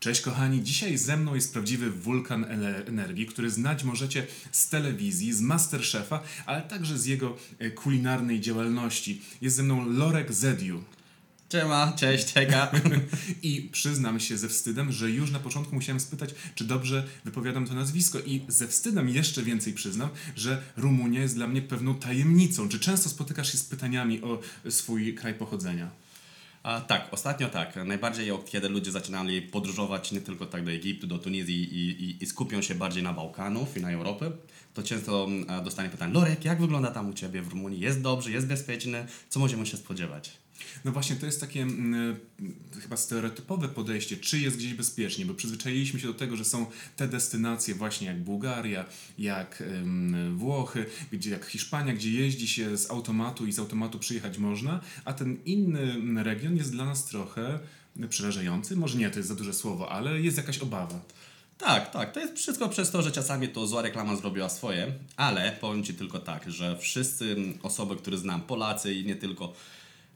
Cześć kochani, dzisiaj ze mną jest prawdziwy wulkan energii, który znać możecie z telewizji, z Masterchefa, ale także z jego e, kulinarnej działalności. Jest ze mną Lorek Zediu. Siema, cześć, hejka. I przyznam się ze wstydem, że już na początku musiałem spytać, czy dobrze wypowiadam to nazwisko. I ze wstydem jeszcze więcej przyznam, że Rumunia jest dla mnie pewną tajemnicą. Czy często spotykasz się z pytaniami o swój kraj pochodzenia? A, tak, ostatnio tak. Najbardziej od kiedy ludzie zaczynali podróżować nie tylko tak do Egiptu, do Tunizji i, i, i skupią się bardziej na Bałkanów i na Europę, to często mm, dostanie pytanie, Lorek, jak wygląda tam u Ciebie w Rumunii? Jest dobrze, jest bezpieczne? Co możemy się spodziewać? No właśnie, to jest takie mm, chyba stereotypowe podejście, czy jest gdzieś bezpiecznie, bo przyzwyczailiśmy się do tego, że są te destynacje właśnie jak Bułgaria, jak ym, Włochy, gdzie jak Hiszpania, gdzie jeździ się z automatu i z automatu przyjechać można, a ten inny mm, region jest dla nas trochę przerażający. Może nie, to jest za duże słowo, ale jest jakaś obawa. Tak, tak. To jest wszystko przez to, że czasami to zła reklama zrobiła swoje, ale powiem Ci tylko tak, że wszyscy osoby, które znam, Polacy i nie tylko,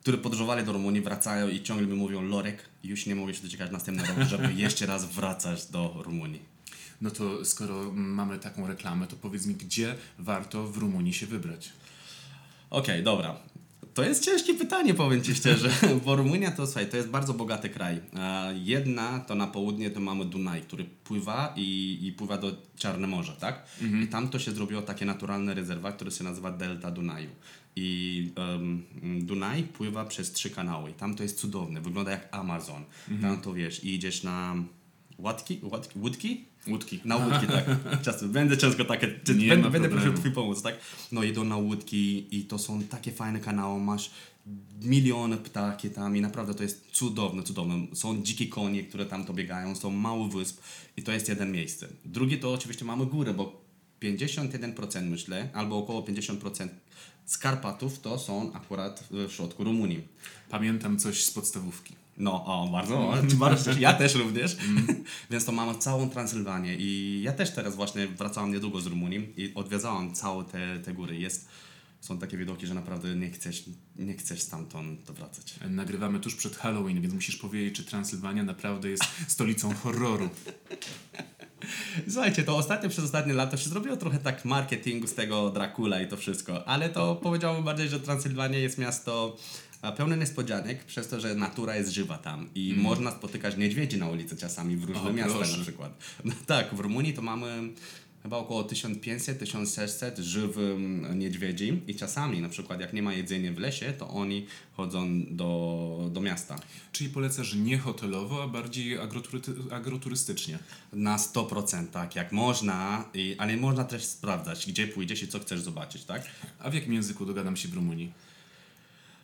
które podróżowali do Rumunii, wracają i ciągle mi mówią, Lorek, już nie mogę się doczekać następny rok, żeby jeszcze raz wracać do Rumunii. No to skoro mamy taką reklamę, to powiedz mi, gdzie warto w Rumunii się wybrać? Okej, dobra. To jest ciężkie pytanie, powiem Ci szczerze, bo Rumunia to, słuchaj, to jest bardzo bogaty kraj. E, Jedna to na południe to mamy Dunaj, który pływa i, i pływa do Czarne Morze, tak? I tam to się zrobiło takie naturalne rezerwat, który się nazywa Delta Dunaju. I um, Dunaj pływa przez trzy kanały. I tam to jest cudowne, wygląda jak Amazon. Tam to wiesz, i idziesz na łatki, łatki, łódki? Łódki. Na łódki, tak. Czasem, będę ciężko takie, Nie będę, będę prosił Twój pomoc, tak? No idą na łódki i to są takie fajne kanały, masz miliony ptaki tam i naprawdę to jest cudowne, cudowne. Są dzikie konie, które tam to biegają, są mało wysp i to jest jeden miejsce. Drugie to oczywiście mamy górę, bo 51% myślę, albo około 50% z Karpatów to są akurat w środku Rumunii. Pamiętam coś z podstawówki. No, o, bardzo, bardzo ja też również. Więc to mamy całą Transylwanię i ja też teraz właśnie wracałem niedługo z Rumunii i odwiedzałem całe te, te góry. Jest, są takie widoki, że naprawdę nie chcesz, nie chcesz stamtąd wracać. Nagrywamy tuż przed Halloween, więc musisz powiedzieć, czy Transylwania naprawdę jest stolicą horroru. Słuchajcie, to ostatnio przez ostatnie lata się zrobiło trochę tak marketingu z tego Dracula i to wszystko, ale to powiedziałbym bardziej, że Transylwania jest miasto pełne niespodzianek przez to, że natura jest żywa tam i można spotykać niedźwiedzi na ulicy czasami w różnych miastach na przykład. No tak, w Rumunii to mamy chyba około 1500-1600 żywych niedźwiedzi i czasami na przykład jak nie ma jedzenia w lesie, to oni chodzą do, do miasta. Czyli polecasz nie hotelowo, a bardziej agrotury- agroturystycznie. Na 100% tak, jak można, i, ale można też sprawdzać, gdzie pójdziesz i co chcesz zobaczyć, tak? A w jakim języku dogadam się w Rumunii?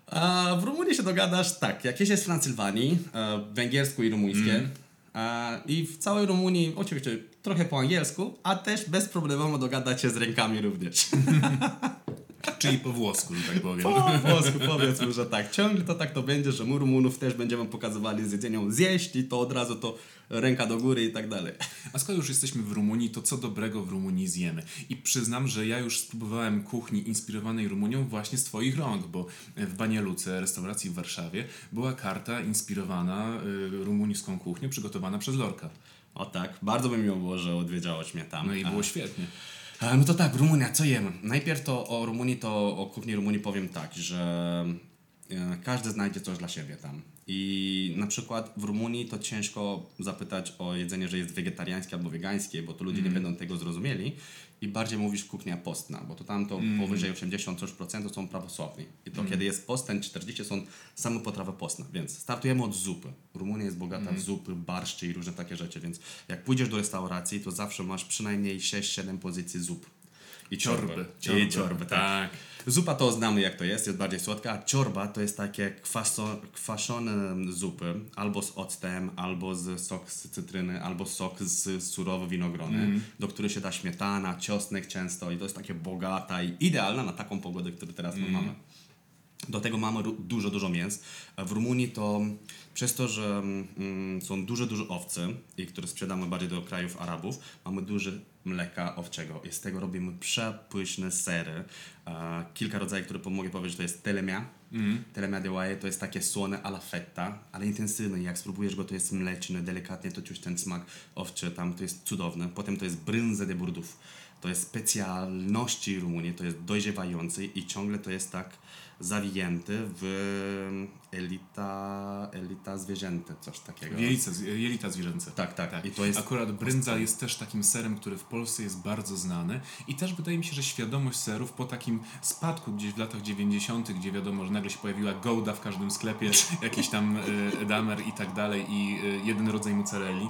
A w Rumunii się dogadasz tak, jak jest w Transylwanii, e, węgiersku i rumuńskie. A, I w całej Rumunii oczywiście trochę po angielsku, a też bez problemu dogadać się z rękami również. Czyli po włosku, że tak powiem. Po włosku powiedzmy, że tak. Ciągle to tak to będzie, że my Rumunów też będziemy pokazywali z jedzeniem zjeść i to od razu to ręka do góry i tak dalej. A skoro już jesteśmy w Rumunii, to co dobrego w Rumunii zjemy? I przyznam, że ja już spróbowałem kuchni inspirowanej Rumunią właśnie z Twoich rąk, bo w Banialuce, restauracji w Warszawie, była karta inspirowana y, rumuńską kuchnią, przygotowana przez Lorka. O tak, bardzo by miło było, że odwiedziałeś mnie tam. No i było świetnie. E, No to tak, Rumunia, co jemy? Najpierw to o Rumunii, to o kuchni Rumunii powiem tak, że e, każdy znajdzie coś dla siebie tam. I na przykład w Rumunii to ciężko zapytać o jedzenie, że jest wegetariańskie albo wegańskie, bo to ludzie nie będą tego zrozumieli. I bardziej mówisz kuchnia postna, bo to tam to powyżej 80 coś procent to są prawosławni. I to kiedy jest post, ten 40 są same potrawy postne. Więc startujemy od zupy. Rumunia jest bogata w zupy, barszcze i różne takie rzeczy, więc jak pójdziesz do restauracji, to zawsze masz przynajmniej 6-7 pozycji zup. I Ciorby. I ciorby, tak. Zupa to znamy jak to jest, jest bardziej słodka, a ciorba to jest takie kwaso, kwaszone zupy, albo z octem, albo z sok z cytryny, albo sok z surowe winogrony, do których się da śmietana, czosnek często i to jest takie bogata i idealna na taką pogodę, którą teraz my mamy. Do tego mamy dużo, dużo mięs. A W Rumunii to przez to, że mm, są duże, duże owce, i które sprzedamy bardziej do krajów Arabów, mamy duże mleka owczego i z tego robimy przepyszne sery. E, kilka rodzajów, które mogę powiedzieć, to jest telemia, Mm. Telemiadełaje to jest takie słone alla fetta, ale intensywne. Jak spróbujesz go, to jest mleczny, delikatnie to czuć ten smak owczy, tam to jest cudowne. Potem to jest brynze de burdów. To jest specjalności Rumunii, to jest dojrzewający i ciągle to jest tak zawinięty w elita, elita zwierzęte, coś takiego. Jelita, jelita zwierzęce. Tak, tak. I to jest Akurat brędza jest też takim serem, który w Polsce jest bardzo znany i też wydaje mi się, że świadomość serów po takim spadku gdzieś w latach 90., gdzie wiadomo, że nagle się pojawiła Gouda w każdym sklepie, jakiś tam y, Damer i tak dalej i y, jeden rodzaj mozzarelli. Y,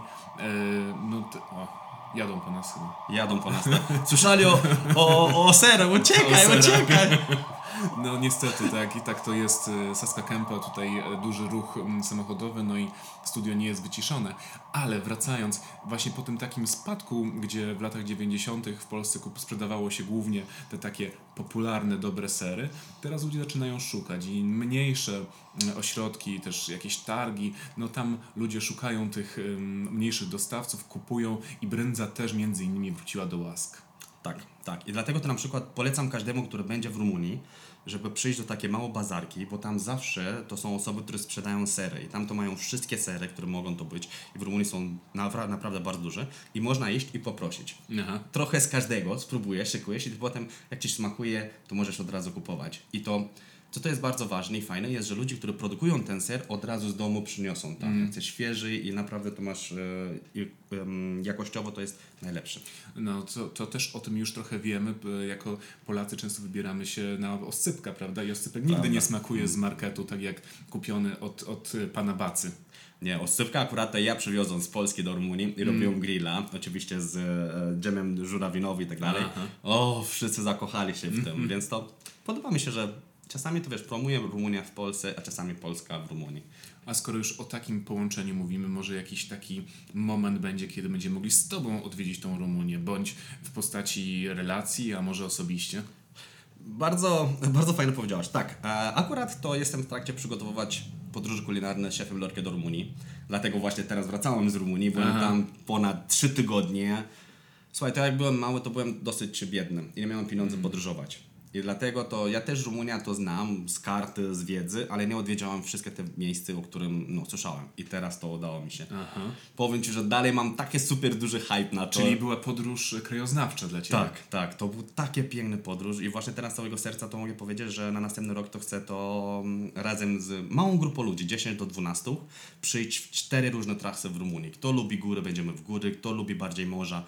no to, o, jadą po nas chyba. Jadą po nas. tak? Słyszeli o, o, o serem, uciekaj, O uciekaj! No niestety, tak i tak to jest y, Saska Kępa, tutaj y, duży ruch mm, samochodowy, no i studio nie jest wyciszone. Ale wracając, właśnie po tym takim spadku, gdzie w latach 90. w Polsce sprzedawało się głównie te takie popularne, dobre sery, teraz ludzie zaczynają szukać i mniejsze mm, ośrodki, też jakieś targi, no tam ludzie szukają tych mniejszych dostawców, kupują i brędza też między innymi wróciła do łask. Tak, tak. I dlatego to na przykład polecam każdemu, który będzie w Rumunii, żeby przyjść do takiej małej bazarki, bo tam zawsze to są osoby, które sprzedają sery i tam to mają wszystkie sery, które mogą to być i w Rumunii są napra- naprawdę bardzo duże i można iść i poprosić. Aha. Trochę z każdego spróbujesz, szykujesz i potem jak Ci smakuje, to możesz od razu kupować. I to, co to jest bardzo ważne i fajne, jest, że ludzie, którzy produkują ten ser, od razu z domu przyniosą tam. Mm. Jest świeży i naprawdę to masz, e, jakościowo to jest najlepsze. No, to, to też o tym już trochę wiemy. Jako Polacy często wybieramy się na oscypka, prawda? I oscypek nigdy Prawda. nie smakuje z marketu, tak jak kupiony od, od pana Bacy. Nie, oscypka akurat ja przywiozłem z Polski do Rumunii i robiłem grilla, oczywiście z e, dżemem żurawinowy i tak dalej. Aha. O, wszyscy zakochali się w tym, więc to podoba mi się, że czasami to wiesz, promuje Rumunia w Polsce, a czasami Polska w Rumunii. A skoro już o takim połączeniu mówimy, może jakiś taki moment będzie, kiedy będziemy mogli z Tobą odwiedzić tą Rumunię, bądź w postaci relacji, a może osobiście. Bardzo, bardzo fajnie powiedziałaś. Tak, e, akurat to jestem w trakcie przygotowywać podróże kulinarne z szefem Lorkę do Rumunii. Dlatego właśnie teraz wracałem z Rumunii, byłem Aha. tam ponad 3 tygodnie. Słuchaj, to jak byłem mały, to byłem dosyć biedny i nie miałem pieniędzy podróżować. I dlatego to ja też Rumunia to znam z karty, z wiedzy, ale nie odwiedziałem wszystkie te miejsca, o którym no, słyszałem. I teraz to udało mi się. Aha. Powiem Ci, że dalej mam takie super duży hype na to. Czyli była podróż krajoznawcza dla Ciebie. Tak, tak. To był takie piękny podróż i właśnie teraz z całego serca to mogę powiedzieć, że na następny rok to chcę to mm, razem z małą grupą ludzi, 10 do 12, przyjść w cztery różne trasy w Rumunii. Kto lubi góry, będziemy w góry, kto lubi bardziej morza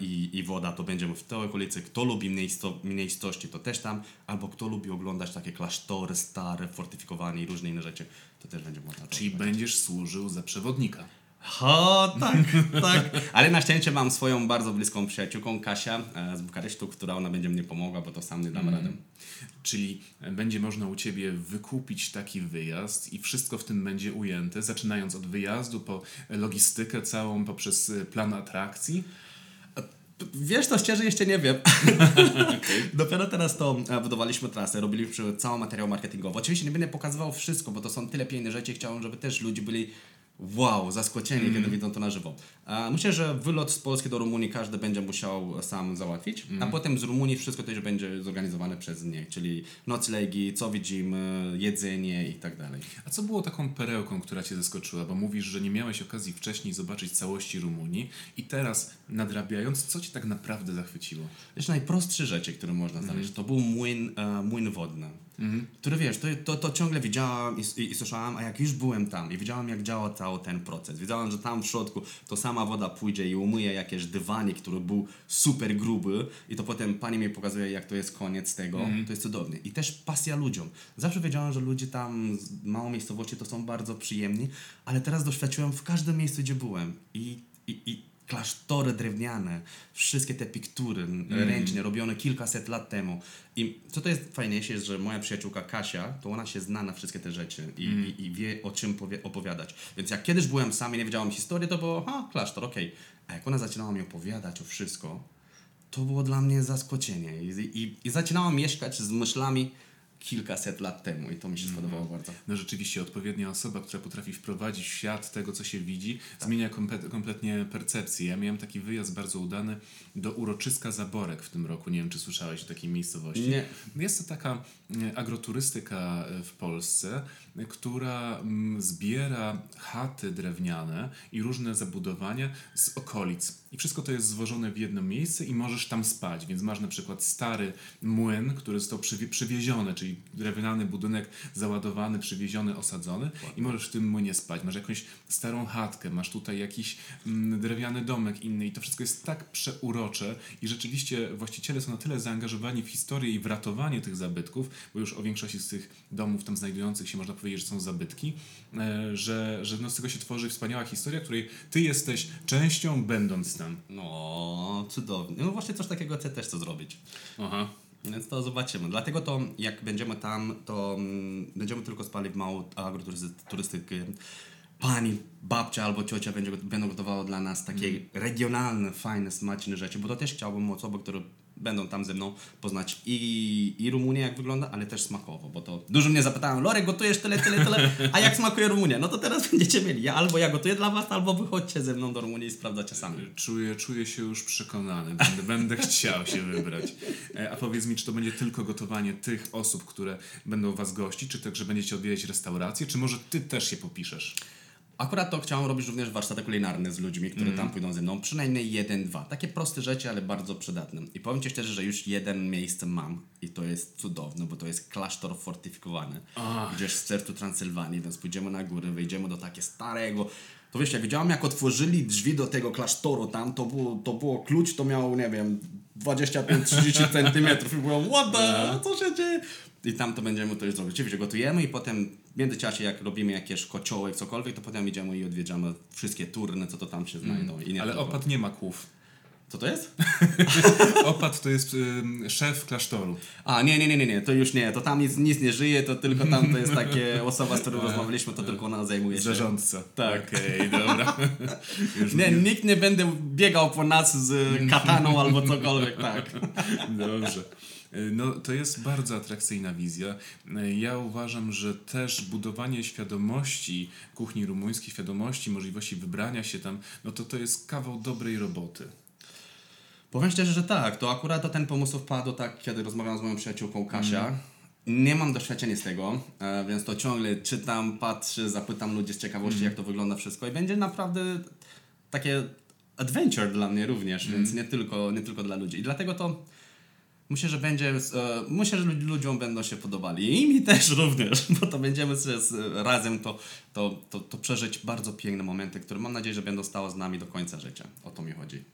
i, i woda, to będziemy w tej okolicy, kto lubi miejsco, miejscowości, to też tam, albo kto lubi oglądać takie klasztory stare, fortyfikowane i różne inne rzeczy, to też będzie można Czyli będziesz służył za przewodnika. O, tak, tak. Ale na szczęście mam swoją bardzo bliską przyjaciółką, Kasia e, z Bukaresztu, która ona będzie mnie pomogła, bo to sam nie dam radę. Czyli będzie można u Ciebie wykupić taki wyjazd i wszystko w tym będzie ujęte, zaczynając od wyjazdu, po logistykę całą, poprzez plan atrakcji. Wiesz, to szczerze jeszcze nie wiem. Dopiero teraz to e, budowaliśmy trasę, robiliśmy cały materiał marketingowy. Oczywiście nie będę pokazywał wszystko, bo to są tyle piękne rzeczy. Chciałem, żeby też ludzie byli wow, zaskoczeni, kiedy widzą to na żywo. E, Myślę, że wylot z Polski do Rumunii każdy będzie musiał sam załatwić, a potem z Rumunii wszystko też będzie zorganizowane przez mnie, czyli noclegi, co widzimy, jedzenie i tak dalej. A co było taką perełką, która Cię zaskoczyła? Bo mówisz, że nie miałeś okazji wcześniej zobaczyć całości Rumunii i teraz nadrabiając, co Cię tak naprawdę zachwyciło? Wiesz, najprostsze rzeczy, które można znaleźć, to był młyn, e, młyn wodny. Który wiesz, to, to, to ciągle widziałam i, i, i słyszałam, a jak już byłem tam i widziałam, jak działa cały ten proces. Widziałam, że tam w środku to sama woda pójdzie i umyje jakieś dywanik, który był super gruby i to potem pani mi pokazuje, jak to jest koniec tego. To jest cudowne. I też pasja ludziom. Zawsze wiedziałam, że ludzie tam z małej miejscowości to są bardzo przyjemni, ale teraz doświadczyłem w każdym miejscu, gdzie byłem. I, i, i klasztory drewniane, wszystkie te piktury ręcznie, robione kilkaset lat temu. I co to jest fajniejsze, jest, że moja przyjaciółka Kasia, to ona się zna na wszystkie te rzeczy i, i, i wie o czym powie, opowiadać. Więc jak kiedyś byłem sam i nie wiedziałem historii, to było, a klasztor, okej. A jak ona zaczynała mi opowiadać o wszystko, to było dla mnie zaskoczenie. I, i, i zaczynałam mieszkać z myślami, kilkaset lat temu i to mi się spodobało bardzo. No rzeczywiście odpowiednia osoba, która potrafi wprowadzić w świat tego, co się widzi, zmienia kompe- kompletnie percepcję. Ja miałem taki wyjazd bardzo udany do uroczyska Zaborek w tym roku. Nie wiem, czy słyszałeś o takiej miejscowości. Nie. Jest to taka e, agroturystyka e, w Polsce, która mm, zbiera chaty drewniane i różne zabudowania z okolic. I wszystko to jest złożone w jedno miejsce i możesz tam spać. Więc masz na przykład stary młyn, który został przywie- przywieziony, czyli drewniany budynek załadowany, przywieziony, osadzony i możesz w tym młynie spać. Masz jakąś starą chatkę, masz tutaj jakiś mm, drewniany domek inny i to wszystko jest tak przeurocze i rzeczywiście właściciele są na tyle zaangażowani w historię i w ratowanie tych zabytków, bo już o większości z tych domów tam znajdujących się można powiedzieć, że są zabytki, e, że, że no z tego się tworzy wspaniała historia, której ty jesteś częścią, będąc tam. No, cudownie. No właśnie coś takiego chcę też co zrobić. Aha. Więc to zobaczymy. Dlatego to jak będziemy tam, to mm, będziemy tylko spali w małą agroturystykę. Pani, babcia albo ciocia będzie, będą gotowały dla nas takie regionalne, fajne, smaczne rzeczy, bo to też chciałbym osoby, które będą tam ze mną poznać i, i Rumunię jak wygląda, ale też smakowo, bo to dużo mnie zapytają, Lorek, gotujesz tyle, tyle, tyle, a jak smakuje Rumunia? No to teraz będziecie mieli. Ja albo ja gotuję dla was, albo wychodźcie ze mną do Rumunii i sprawdzacie sami. Czuję, czuję się już przekonany. Będę, będę chciał się wybrać. E, A powiedz mi, czy to będzie tylko gotowanie tych osób, które będą was gościć, czy także będziecie odwiedzać restauracje, czy może ty też się popiszesz? Akurat to chciałem robić również warsztaty kulinarne z ludźmi, które tam pójdą ze mną. Przynajmniej jeden, dwa. Takie proste rzeczy, ale bardzo przydatne. I powiem Ci szczerze, że już jeden miejsce mam i to jest cudowne, bo to jest klasztor fortyfikowany. Ach. Gdzieś w sercu Transylwanii, więc pójdziemy na górę, wejdziemy do takiego starego... To wiesz, jak widziałem, jak otworzyli drzwi do tego klasztoru tam, to było, to było klucz, to miało, nie wiem, 25-30 centymetrów i byłem, what the, co się dzieje? I tam to będziemy to już zrobić. Oczywiście gotujemy i potem w międzyczasie jak robimy jakieś kociołek, cokolwiek, to potem idziemy i odwiedzamy wszystkie turny, co to tam się znajdą. I nie Ale opat nie ma kłów. Co to jest? Opat to jest ym, szef klasztoru. A, nie, nie, nie, nie, nie, to już nie, to tam nic, nic nie żyje, to tylko tam to jest takie osoba, z którą rozmawialiśmy, to tylko ona zajmuje się. Zarządca. Tak. Okej, dobra. Już Nie, nikt nie będzie biegał po nas z kataną albo cokolwiek, tak. Dobrze. No, to jest bardzo atrakcyjna wizja. Ja uważam, że też budowanie świadomości kuchni rumuńskiej, świadomości, możliwości wybrania się tam, no to to jest kawał dobrej roboty. Powiem szczerze, że tak. To akurat to ten pomysł wpadł tak, kiedy rozmawiałam z moją przyjaciółką Kasia. Nie mam doświadczenia z tego, e, więc to ciągle czytam, patrzę, zapytam ludzi z ciekawości, jak to wygląda wszystko i będzie naprawdę takie adventure dla mnie również, więc nie tylko, nie tylko dla ludzi. I dlatego to myślę, że będzie, e, myślę, że lud- ludziom będą się podobali i mi też również, bo to będziemy razem to, to, to, to przeżyć bardzo piękne momenty, które mam nadzieję, że będą stały z nami do końca życia. O to mi chodzi.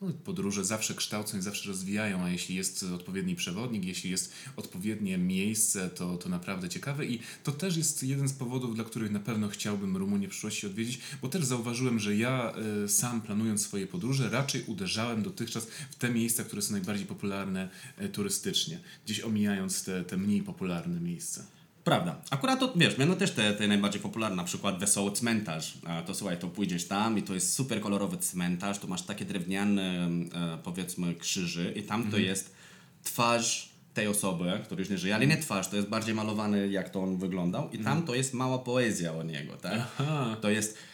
No, podróże zawsze kształcą i zawsze rozwijają, a jeśli jest odpowiedni przewodnik, jeśli jest odpowiednie miejsce, to, to naprawdę ciekawe i to też jest jeden z powodów, dla których na pewno chciałbym Rumunię w przyszłości odwiedzić, bo też zauważyłem, że ja y, sam planując swoje podróże raczej uderzałem dotychczas w te miejsca, które są najbardziej popularne y, turystycznie, gdzieś omijając te, te mniej popularne miejsca. Prawda. Akurat to, wiesz, będą też te, te najbardziej popularne, na przykład Wesoły Cmentarz. To słuchaj, to pójdziesz tam i to jest super kolorowy cmentarz, to masz takie drewniane, e, powiedzmy, krzyży i tam to jest twarz tej osoby, która już nie żyje, ale nie twarz, to jest bardziej malowany, jak to on wyglądał i tam to jest mała poezja o niego, tak? Aha. To jest mm,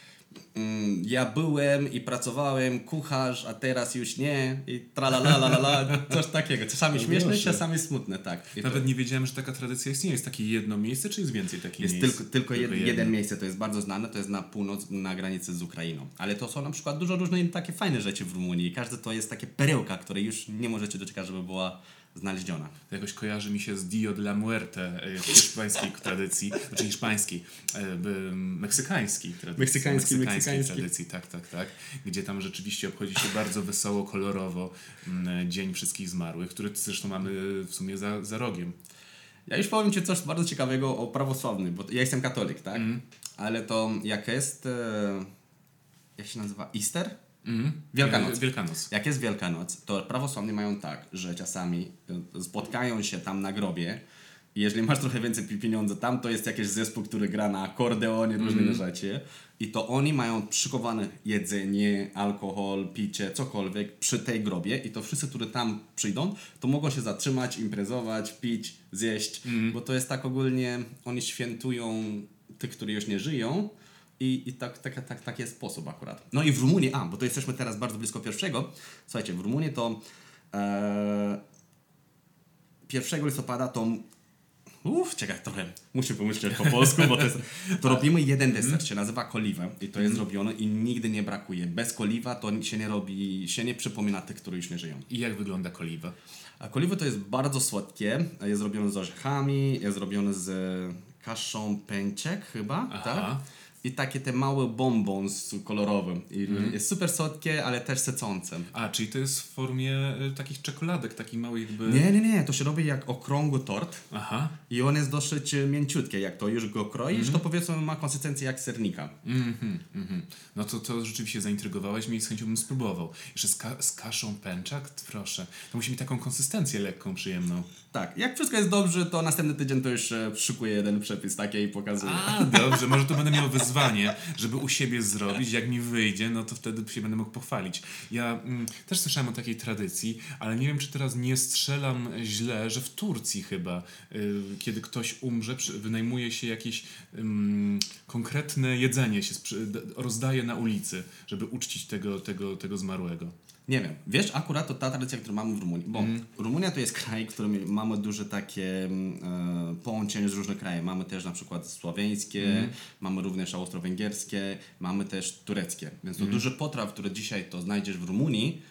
ja byłem i pracowałem, kucharz, a teraz już nie i tralalalala, coś takiego. Czasami śmieszne, proszę. czasami smutne, tak. I to- Nawet nie wiedziałem, że taka tradycja istnieje. Jest takie jedno miejsce, czy jest więcej takich Jest miejsc? tylko, tylko jed, jeden miejsce, to jest bardzo znane, to jest na północ, na granicy z Ukrainą. Ale to są na przykład dużo różnych takie fajne rzeczy w Rumunii. Każde to jest takie perełka, której już nie możecie doczekać, żeby była znaleziona. To jakoś kojarzy mi się z Dio de la Muerte e, w hiszpańskiej tradycji, znaczy hiszpańskiej, e, meksykańskiej tradycji. Meksykański, meksykańskiej meksykański. tradycji, tak, tak, tak. Gdzie tam rzeczywiście obchodzi się bardzo wesoło, kolorowo mm, Dzień Wszystkich Zmarłych, który zresztą mamy w sumie za, za rogiem. Ja już powiem Ci coś bardzo ciekawego o prawosławnym, bo ja jestem katolik, tak? Ale to jak jest, e, jak się nazywa, Easter? Mhm. Wielkanoc. E, Wielkanoc. Jak jest Wielkanoc, to prawosławni mają tak, że czasami y, spotkają się tam na grobie I jeżeli masz trochę więcej pi- pieniędzy tam, to jest jakiś zespół, który gra na akordeonie, różne Mhm. rzeczy. I to oni mają przykowane jedzenie, alkohol, picie, cokolwiek przy tej grobie i to wszyscy, którzy tam przyjdą, to mogą się zatrzymać, imprezować, pić, zjeść, Mhm. bo to jest tak ogólnie, oni świętują tych, którzy już nie żyją i, i tak, tak, tak, taki jest sposób akurat. No i w Rumunii, a, bo to jesteśmy teraz bardzo blisko pierwszego, słuchajcie, w Rumunii to e, 1 listopada to Uff, czekaj, trochę muszę pomyśleć po polsku, bo to jest... To robimy jeden deser, się nazywa koliwa i to jest zrobione i nigdy nie brakuje. Bez koliwa to się nie robi, się nie przypomina tych, którzy już nie żyją. I jak wygląda koliwa? A koliwo to jest bardzo słodkie, jest zrobione z orzechami, jest zrobione z kaszą pęczek chyba, Aha. tak? I takie te małe bonbons kolorowe. I Jest super słodkie, ale też secące. A, czyli to jest w formie y, takich czekoladek, takich małych jakby... Nie, nie, nie, to się robi jak okrągły tort. Aha. I on jest dosyć e, mięciutki, jak to już go kroisz, to powiedzmy ma konsystencję jak sernika. Mhm, mhm. No to, to rzeczywiście zaintrygowałeś mnie i z chęcią bym spróbował. Jeszcze z, ka- z kaszą pęczak? Proszę. To musi mieć taką konsystencję lekką, przyjemną. Tak, jak wszystko jest dobrze, to następny tydzień to już szykuję jeden przepis taki i pokazuję. A, dobrze, może to będę miał wyzwanie, żeby u siebie zrobić. Jak mi wyjdzie, no to wtedy się będę mógł pochwalić. Ja mm, też słyszałem o takiej tradycji, ale nie wiem, czy teraz nie strzelam źle, że w Turcji chyba, y, kiedy ktoś umrze, przy, wynajmuje się jakieś ym, konkretne jedzenie, się rozdaje na ulicy, żeby uczcić tego, tego, tego zmarłego. Nie wiem, wiesz, akurat to ta tradycja, którą mamy w Rumunii, bo Rumunia to jest kraj, w którym mamy duże takie mm, e, połączenie z różnych krajów. Mamy też na przykład słoweńskie, mamy również austro-węgierskie, mamy też tureckie. Więc to duże potraw, które dzisiaj to znajdziesz w Rumunii,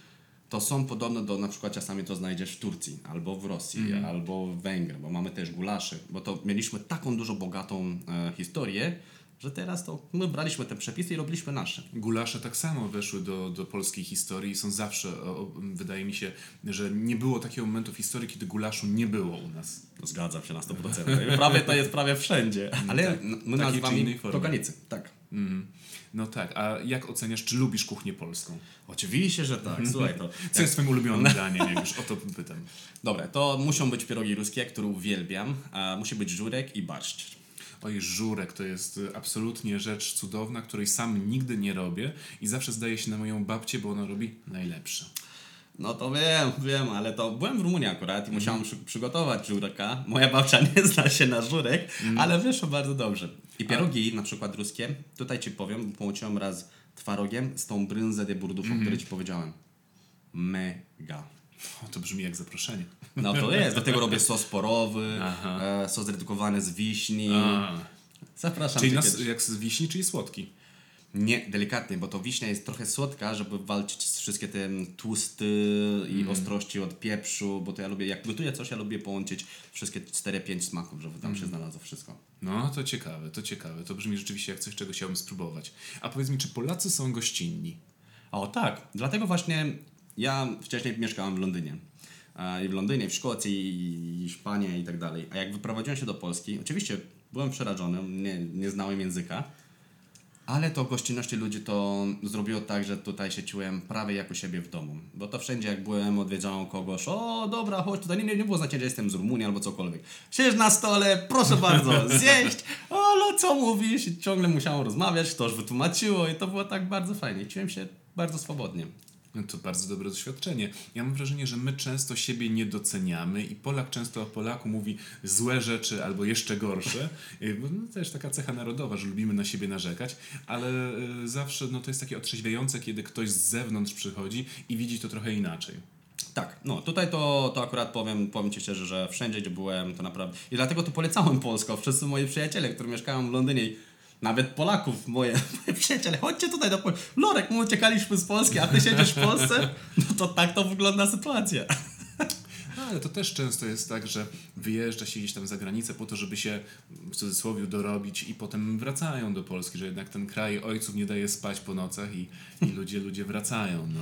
to są podobne do, na przykład czasami to znajdziesz w Turcji, albo w Rosji, albo w Węgrzech, bo mamy też gulaszy, bo to mieliśmy taką dużo bogatą e, historię, że teraz to my braliśmy te przepisy i robiliśmy nasze. Gulasze tak samo weszły do, do polskiej historii i są zawsze, o, wydaje mi się, że nie było takiego momentu w historii, kiedy gulaszu nie było u nas. Zgadzam się na 100%. Prawie to jest prawie wszędzie. Ale tak. n- Takiej my nazywamy poganicy. Tak. Mm. No tak, a jak oceniasz, czy lubisz kuchnię polską? Oczywiście, że tak. Słuchaj to. Co jest twoim ulubionym daniem, jak już o to pytam? Dobra, to muszą być pierogi ruskie, które uwielbiam. A musi być żurek i barszcz. Oj, żurek to jest y, absolutnie rzecz cudowna, której sam nigdy nie robię i zawsze zdaje się na moją babcię, bo ona robi najlepsze. No to wiem, wiem, ale to byłem w Rumunii akurat i musiałem przy, przygotować żurka. Moja babcia nie zna się na żurek, ale wyszło bardzo dobrze. I pierogi, na przykład ruskie, tutaj ci powiem, połączyłem raz twarogiem z tą brynzę de burdufą, mm. który ci powiedziałem. Mega. To brzmi jak zaproszenie. No to jest, do tego robię sos porowy, Aha. e, sos redukowany z wiśni. A, Zapraszam czyli nas, jak z wiśni, czyli słodki. Nie, delikatnie, bo to wiśnia jest trochę słodka, żeby walczyć z wszystkie te tłusty i Mhm. ostrości od pieprzu, bo to ja lubię, jak gotuję coś, ja lubię połączyć wszystkie 4-5 smaków, żeby tam Mhm. się znalazło wszystko. No, to ciekawe, to ciekawe. To brzmi rzeczywiście jak coś, czego chciałbym spróbować. A powiedz mi, czy Polacy są gościnni? O tak, dlatego właśnie ja wcześniej mieszkałem w Londynie. E, I w Londynie, w Szkocji, i Hiszpanii i tak dalej. A jak wyprowadziłem się do Polski, oczywiście byłem przerażony, nie, nie znałem języka, ale to gościnności ludzi to zrobiło tak, że tutaj się czułem prawie jak u siebie w domu. Bo to wszędzie jak byłem, odwiedzałem kogoś, o dobra, chodź tutaj, nie, nie, nie było znaczenia, że jestem z Rumunii albo cokolwiek. Siedź na stole, proszę bardzo, zjeść, o no co mówisz? I ciągle musiałem rozmawiać, to już wytłumaczyło i to było tak bardzo fajnie. Czułem się bardzo swobodnie. No to bardzo dobre doświadczenie. Ja mam wrażenie, że my często siebie nie doceniamy i Polak często o Polaku mówi złe rzeczy albo jeszcze gorsze. Y, No, to jest taka cecha narodowa, że lubimy na siebie narzekać, ale y, zawsze no, to jest takie otrzeźwiające, kiedy ktoś z zewnątrz przychodzi i widzi to trochę inaczej. Tak, no tutaj to, to akurat powiem, powiem Ci szczerze, że wszędzie gdzie byłem to naprawdę... I dlatego to polecałem Polską. Wszyscy moi przyjaciele, którzy mieszkają w Londynie nawet Polaków, moje, moje przyjaciele, chodźcie tutaj do Polski. Lorek, my uciekaliśmy z Polski, a ty siedzisz w Polsce? No to tak to wygląda sytuacja. No, ale to też często jest tak, że wyjeżdża się gdzieś tam za granicę po to, żeby się w cudzysłowie dorobić i potem wracają do Polski, że jednak ten kraj ojców nie daje spać po nocach i, i ludzie, ludzie wracają. No.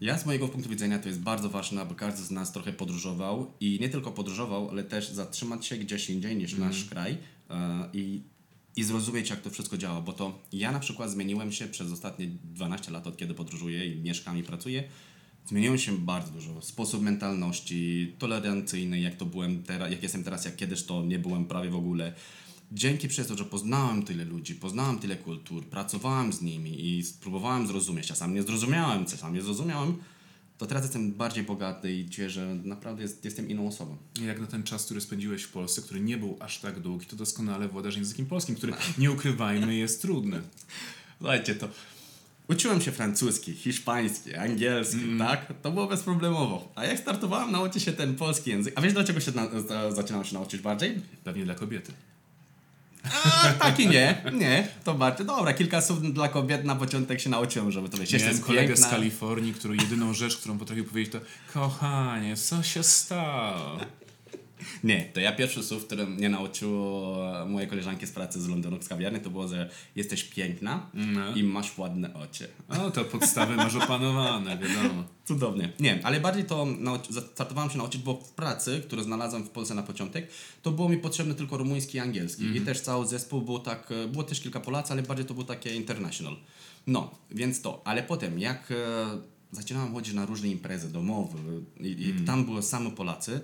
Ja z mojego punktu widzenia to jest bardzo ważne, aby każdy z nas trochę podróżował i nie tylko podróżował, ale też zatrzymać się gdzieś indziej niż nasz kraj e, i, i zrozumieć, jak to wszystko działa, bo to ja na przykład zmieniłem się przez ostatnie 12 lat, od kiedy podróżuję i mieszkam i pracuję, Zmieniło się bardzo dużo. Sposób mentalności, tolerancyjny, jak to byłem teraz, jak jestem teraz, jak kiedyś to nie byłem prawie w ogóle. Dzięki przez to, że poznałem tyle ludzi, poznałem tyle kultur, pracowałem z nimi i spróbowałem zrozumieć, czasami nie zrozumiałem, czasami nie zrozumiałem, to teraz jestem bardziej bogaty i czuję, że naprawdę jest, jestem inną osobą. Jak na ten czas, który spędziłeś w Polsce, który nie był aż tak długi, to doskonale władasz językiem polskim, który, nie ukrywajmy, jest trudny. Słuchajcie, to uczyłem się francuski, hiszpański, angielski, tak? To było bezproblemowo. A jak startowałem nauczyć się ten polski język, a wiesz dlaczego się na, za- zaczynałem się nauczyć bardziej? Pewnie dla kobiety. A, tak i nie, nie, to bardziej, dobra, kilka słów dla kobiet na początek się nauczyłem, żeby to wiesz, Miałem jestem kolegę piękna. z Kalifornii, który jedyną rzecz, którą potrafił powiedzieć to Kochanie, co się stało? Nie, to ja pierwszy słów, który mnie nauczyło moje koleżanki z pracy z Londynu, z kawiarni, to było, że jesteś piękna No. i masz ładne oczy. O, to podstawy masz opanowane, wiadomo. Cudownie. Nie, ale bardziej to startowałem się nauczyć, bo w pracy, które znalazłem w Polsce na początek, to było mi potrzebne tylko rumuński i angielski. I też cały zespół był tak, e, było też kilka Polacy, ale bardziej to był takie international. No, więc to. Ale potem, jak e, zaczynałem chodzić na różne imprezy domowe i, i tam były same Polacy,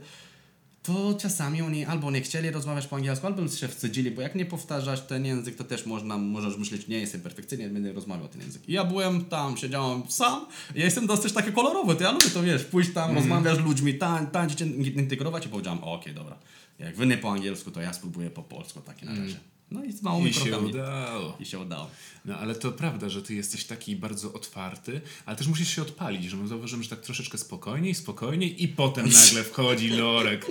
to czasami oni albo nie chcieli rozmawiać po angielsku, albo się wstydzili, bo jak nie powtarzasz ten język, to też można, możesz myśleć, nie jestem perfekcyjnie, będę rozmawiał ten język. I ja byłem tam, siedziałem sam, ja jestem dosyć taki kolorowy, to ja lubię to, wiesz, pójść tam, rozmawiasz z ludźmi, tań, tańczyć, integrować i powiedziałem, okej, dobra, jak wy nie po angielsku, to ja spróbuję po polsku, takie na razie. No i z małymi I się udało. I się udało. No ale to prawda, że ty jesteś taki bardzo otwarty, ale też musisz się odpalić, że my zauważymy, że tak troszeczkę spokojniej, spokojniej i potem nagle wchodzi Lorek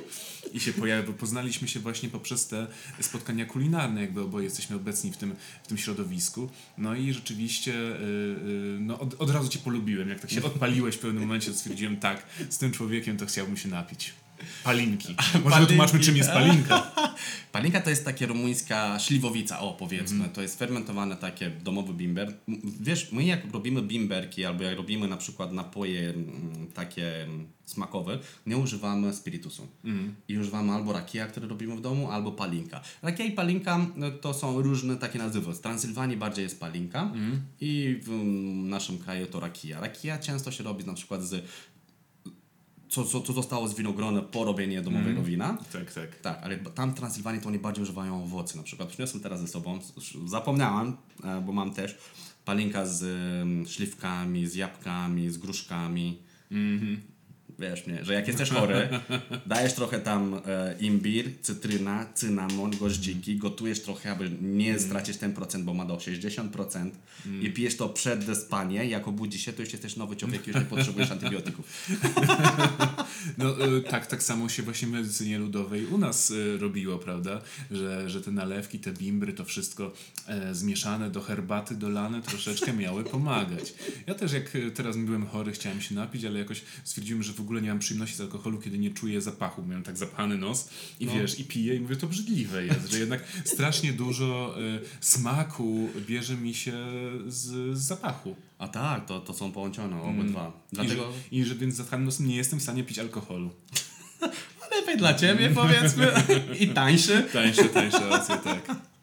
i się pojawia, bo poznaliśmy się właśnie poprzez te spotkania kulinarne, jakby oboje jesteśmy obecni w tym, w tym środowisku. No i rzeczywiście yy, no od, od razu cię polubiłem, jak tak się odpaliłeś w pewnym momencie, stwierdziłem tak, z tym człowiekiem to chciałbym się napić. Palinki. Może Palinki. wytłumaczmy, czym jest palinka. Palinka to jest takie rumuńska śliwowica, o powiedzmy. To jest fermentowane takie domowy bimber. Wiesz, my jak robimy bimberki albo jak robimy na przykład napoje mm, takie mm, smakowe, nie używamy spirytusu. I używamy albo rakia, które robimy w domu, albo palinka. Rakia i palinka no, to są różne takie nazywy. W Transylwanii bardziej jest palinka i w mm, naszym kraju to rakia. Rakia często się robi na przykład z co, co, co zostało z winogrona po robieniu domowego wina. Tak, tak. Tak, ale tam w Transylwanii to oni bardziej używają owoce. Na przykład przyniosłem teraz ze sobą, zapomniałem, e, bo mam też palinka z em, śliwkami, z jabłkami, z gruszkami. Wiesz mnie, że jak jesteś chory, dajesz trochę tam e, imbir, cytryna, cynamon, goździki, gotujesz trochę, aby nie stracić ten procent, bo ma do 60% i pijesz to przed spanie, jak obudzi się, to już jesteś nowy człowiek, już nie potrzebujesz antybiotyków. No y, tak, tak samo się właśnie w medycynie ludowej u nas y, robiło, prawda? Że, że te nalewki, te bimbry, to wszystko e, zmieszane do herbaty, dolane troszeczkę miały pomagać. Ja też jak y, teraz byłem chory, chciałem się napić, ale jakoś stwierdziłem, że w ogóle nie mam przyjemności z alkoholu, kiedy nie czuję zapachu. Miałem tak zapany nos i wiesz, i piję i mówię, to brzydliwe jest, że jednak strasznie dużo y, smaku bierze mi się z, z zapachu. A tak, to, to są połączone obydwa. Dlatego... I, że, I że więc zatkanym nosem nie jestem w stanie pić alkoholu. Lepiej dla ciebie, powiedzmy. I tańszy. Tańsze, tańsze racje, tak.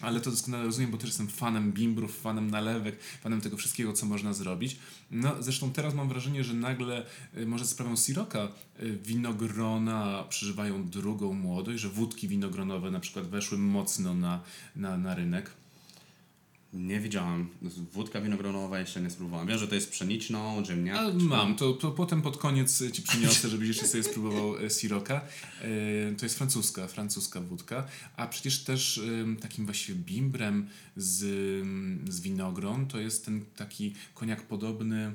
Ale to doskonale rozumiem, bo też jestem fanem bimbrów, fanem nalewek, fanem tego wszystkiego, co można zrobić. No, zresztą teraz mam wrażenie, że nagle, y, może za sprawą Siroka, y, winogrona przeżywają drugą młodość, że wódki winogronowe na przykład weszły mocno na, na, na rynek. Nie widziałem. Wódka winogronowa jeszcze nie spróbowałem. Wiem, że to jest pszeniczną, ziemniak. Ale mam, to, to potem pod koniec ci przyniosę, żebyś jeszcze sobie spróbował e, Siroka. E, To jest francuska, francuska wódka, a przecież też takim właściwie bimbrem z, z winogron to jest ten taki koniak podobny,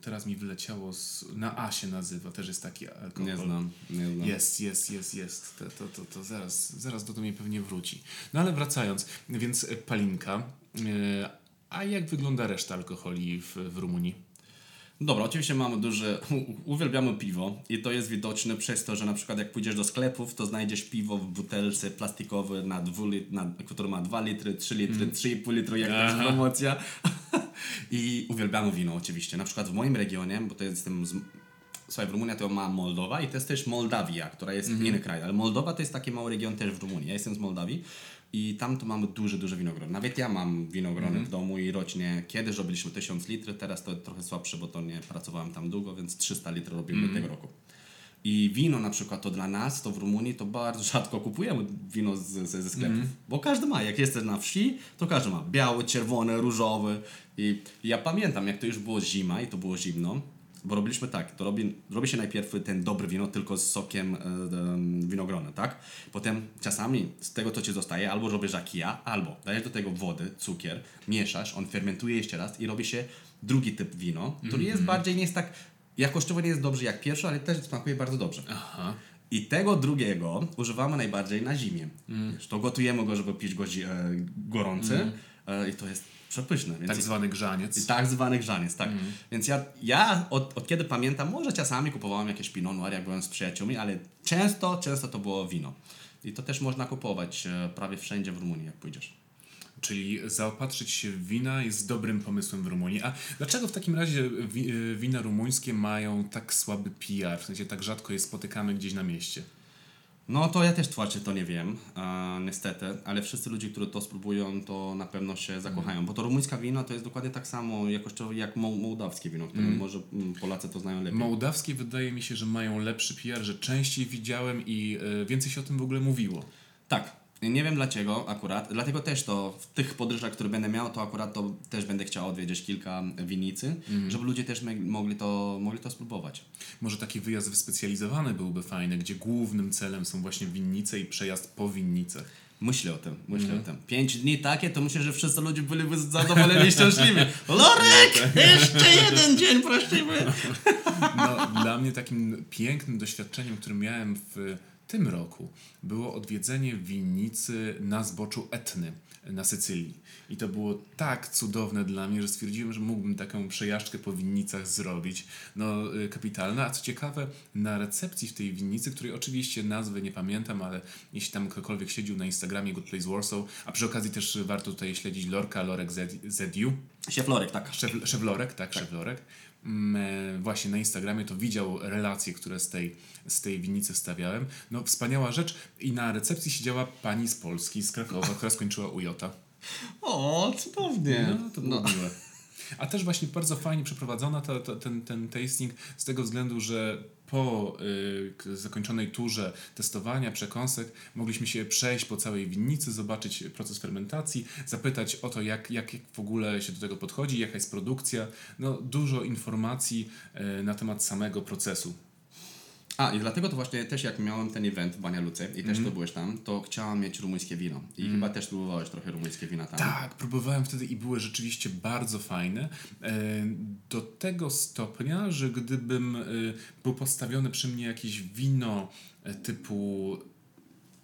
teraz mi wyleciało, z, na A się nazywa, też jest taki alkohol. Nie znam. Nie znam. Jest, jest, jest, jest. To, to, to, to zaraz, zaraz do mnie pewnie wróci. No ale wracając, więc palinka. E, A jak wygląda reszta alkoholi w, w Rumunii? Dobra, oczywiście mamy duże, uwielbiamy piwo i to jest widoczne przez to, że na przykład jak pójdziesz do sklepów, to znajdziesz piwo w butelce plastikowej, na dwu lit, na, które ma 2 litry, 3 litry, 3,5 litry, jak to Aha. promocja. I uwielbiamy wino oczywiście. Na przykład w moim regionie, bo to jestem z, słuchaj, w Rumunii to ma Moldowa i to jest też Mołdawia, która jest inny kraj, ale Moldowa to jest taki mały region też w Rumunii. Ja jestem z Mołdawii i tam to mamy duże, duże winogron. Nawet ja mam winogrony w domu i rocznie, kiedyś robiliśmy 1000 litrów, teraz to trochę słabsze, bo to nie pracowałem tam długo, więc 300 litrów robimy tego roku. I wino na przykład to dla nas, to w Rumunii, to bardzo rzadko kupujemy wino z, z, ze sklepów, bo każdy ma. Jak jesteś na wsi, to każdy ma biały, czerwony, różowy. I ja pamiętam, jak to już było zima i to było zimno, bo robiliśmy tak, to robi, robi się najpierw ten dobry wino tylko z sokiem e, winogrona, tak? Potem czasami z tego, co ci zostaje, albo robisz jak ja, albo dajesz do tego wody, cukier, mieszasz, on fermentuje jeszcze raz i robi się drugi typ wino, który jest bardziej, nie jest tak, jakościowo nie jest dobry jak pierwszy, ale też smakuje bardzo dobrze. Aha. I tego drugiego używamy najbardziej na zimie. Wiesz, To gotujemy go, żeby pić go zi- e, gorący e, i to jest przepyszne. Więc Tak zwany grzaniec. tak zwany grzaniec, tak. Więc ja, ja od, od kiedy pamiętam, może czasami kupowałem jakieś Pinot Noir, jak byłem z przyjaciółmi, ale często, często to było wino. I to też można kupować e, prawie wszędzie w Rumunii, jak pójdziesz. Czyli zaopatrzyć się w wina jest dobrym pomysłem w Rumunii. A dlaczego w takim razie y, wina rumuńskie mają tak słaby PR? W sensie tak rzadko je spotykamy gdzieś na mieście. No to ja też tłumaczę, to nie wiem, e, niestety, ale wszyscy ludzie, którzy to spróbują, to na pewno się zakochają, bo to rumuńska wino to jest dokładnie tak samo jakościowo jak moł- mołdawskie wino, które może mm, Polacy to znają lepiej. Mołdawskie wydaje mi się, że mają lepszy PR, że częściej widziałem i y, więcej się o tym w ogóle mówiło. Tak. Nie wiem dlaczego akurat, dlatego też to w tych podróżach, które będę miał, to akurat to też będę chciał odwiedzić kilka winnicy, żeby ludzie też mogli to, mogli to spróbować. Może taki wyjazd wyspecjalizowany byłby fajny, gdzie głównym celem są właśnie winnice i przejazd po winnicach. Myślę o tym, myślę o tym. Pięć dni takie, to myślę, że wszyscy ludzie byliby zadowoleni i szczęśliwi. Lorek! Jeszcze jeden dzień prosimy! No, dla mnie takim pięknym doświadczeniem, które miałem w tym roku, było odwiedzenie winnicy na zboczu Etny na Sycylii. I to było tak cudowne dla mnie, że stwierdziłem, że mógłbym taką przejażdżkę po winnicach zrobić. No, y, kapitalna. A co ciekawe, na recepcji w tej winnicy, której oczywiście nazwy nie pamiętam, ale jeśli tam ktokolwiek siedził na Instagramie Good Place Warsaw, a przy okazji też warto tutaj śledzić Lorka, Lorek ZU, Szef Lorek, tak. Szef, szeflorek, tak, szeflorek. E, właśnie na Instagramie to widział relacje, które z tej, z tej winnicy wstawiałem. No wspaniała rzecz. I na recepcji siedziała pani z Polski, z Krakowa, która skończyła UJ. O, cudownie. No, to było miłe. A też właśnie bardzo fajnie przeprowadzona ta, ta, ten, ten tasting z tego względu, że po y, zakończonej turze testowania przekąsek mogliśmy się przejść po całej winnicy, zobaczyć proces fermentacji, zapytać o to, jak, jak jak w ogóle się do tego podchodzi, jaka jest produkcja. No, dużo informacji y, na temat samego procesu. A, i dlatego to właśnie też jak miałem ten event w Bania Luce i też to byłeś tam, to chciałam mieć rumuńskie wino. I chyba też próbowałeś trochę rumuńskie wina tam. Tak, próbowałem wtedy i były rzeczywiście bardzo fajne. E, Do tego stopnia, że gdybym e, był postawiony przy mnie jakieś wino e, typu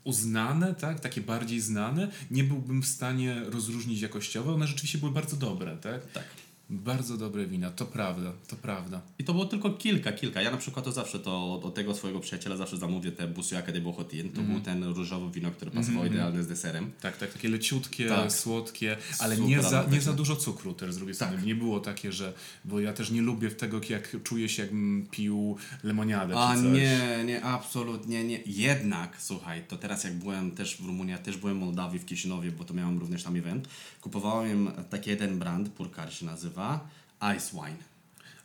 uznane, tak, takie bardziej znane, nie byłbym w stanie rozróżnić jakościowo. One rzeczywiście były bardzo dobre, tak? Tak. Bardzo dobre wina, to prawda, to prawda. I to było tylko kilka, kilka. Ja na przykład to zawsze to od tego swojego przyjaciela zawsze zamówię te Busuaka de Bohotin. To był ten różowy wino, który pasował idealnie z deserem. Tak, tak, takie leciutkie, Tak. słodkie, ale Super nie za, nie za dużo cukru też z drugiej strony. Nie było takie, że, bo ja też nie lubię tego, jak czuję się jakbym pił lemoniadę A nie, nie, absolutnie nie. Jednak, słuchaj, to teraz jak byłem też w Rumunii, ja też byłem w Mołdawii, w Kiszynowie, bo to miałem również tam event, kupowałem taki jeden brand, Purkar się nazywa, Ice Wine.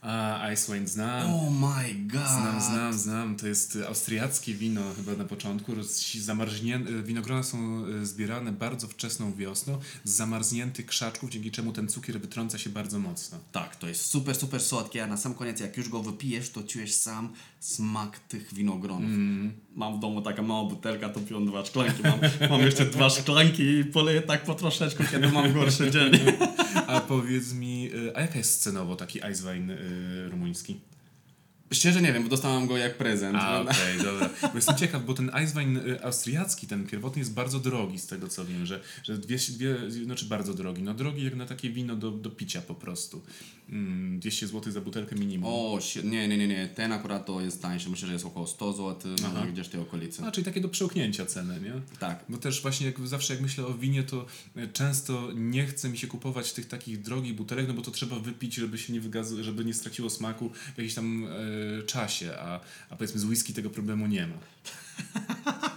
A, Ice Wine znam. Oh my god! Znam, znam, znam. To jest y, austriackie wino chyba na początku. Zamarznię... y, Winogrona są y, zbierane bardzo wczesną wiosną z zamarzniętych krzaczków, dzięki czemu ten cukier wytrąca się bardzo mocno. Tak, to jest super, super słodkie, a na sam koniec jak już go wypijesz, to czujesz sam smak tych winogronów. Mam w domu taka mała butelka, to piłem dwa szklanki. Mam, mam jeszcze dwa szklanki i poleję tak po troszeczkę, kiedy mam gorszy dzień. A powiedz mi, y, a jaka jest cenowo taki Wine y, rumuński? Szczerze nie wiem, bo dostałam go jak prezent. A, okej, dobra. Bo jestem ciekaw, bo ten Wine y, austriacki, ten pierwotny jest bardzo drogi z tego co wiem, że, że dwie, dwie, znaczy bardzo drogi, no drogi jak na takie wino do, do picia po prostu. Mm, 200 zł za butelkę minimum. O, nie, nie, nie, nie. Ten akurat to jest tańszy. Myślę, że jest około 100 zł, gdzieś w tej okolicy. A, czyli takie do przełknięcia ceny, nie? Tak. Bo też właśnie jak, zawsze jak myślę o winie, to e, często nie chce mi się kupować tych takich drogich butelek, no bo to trzeba wypić, żeby się nie wygaz, żeby nie straciło smaku w jakichś tam y, czasie, a, a powiedzmy z whisky tego problemu nie ma.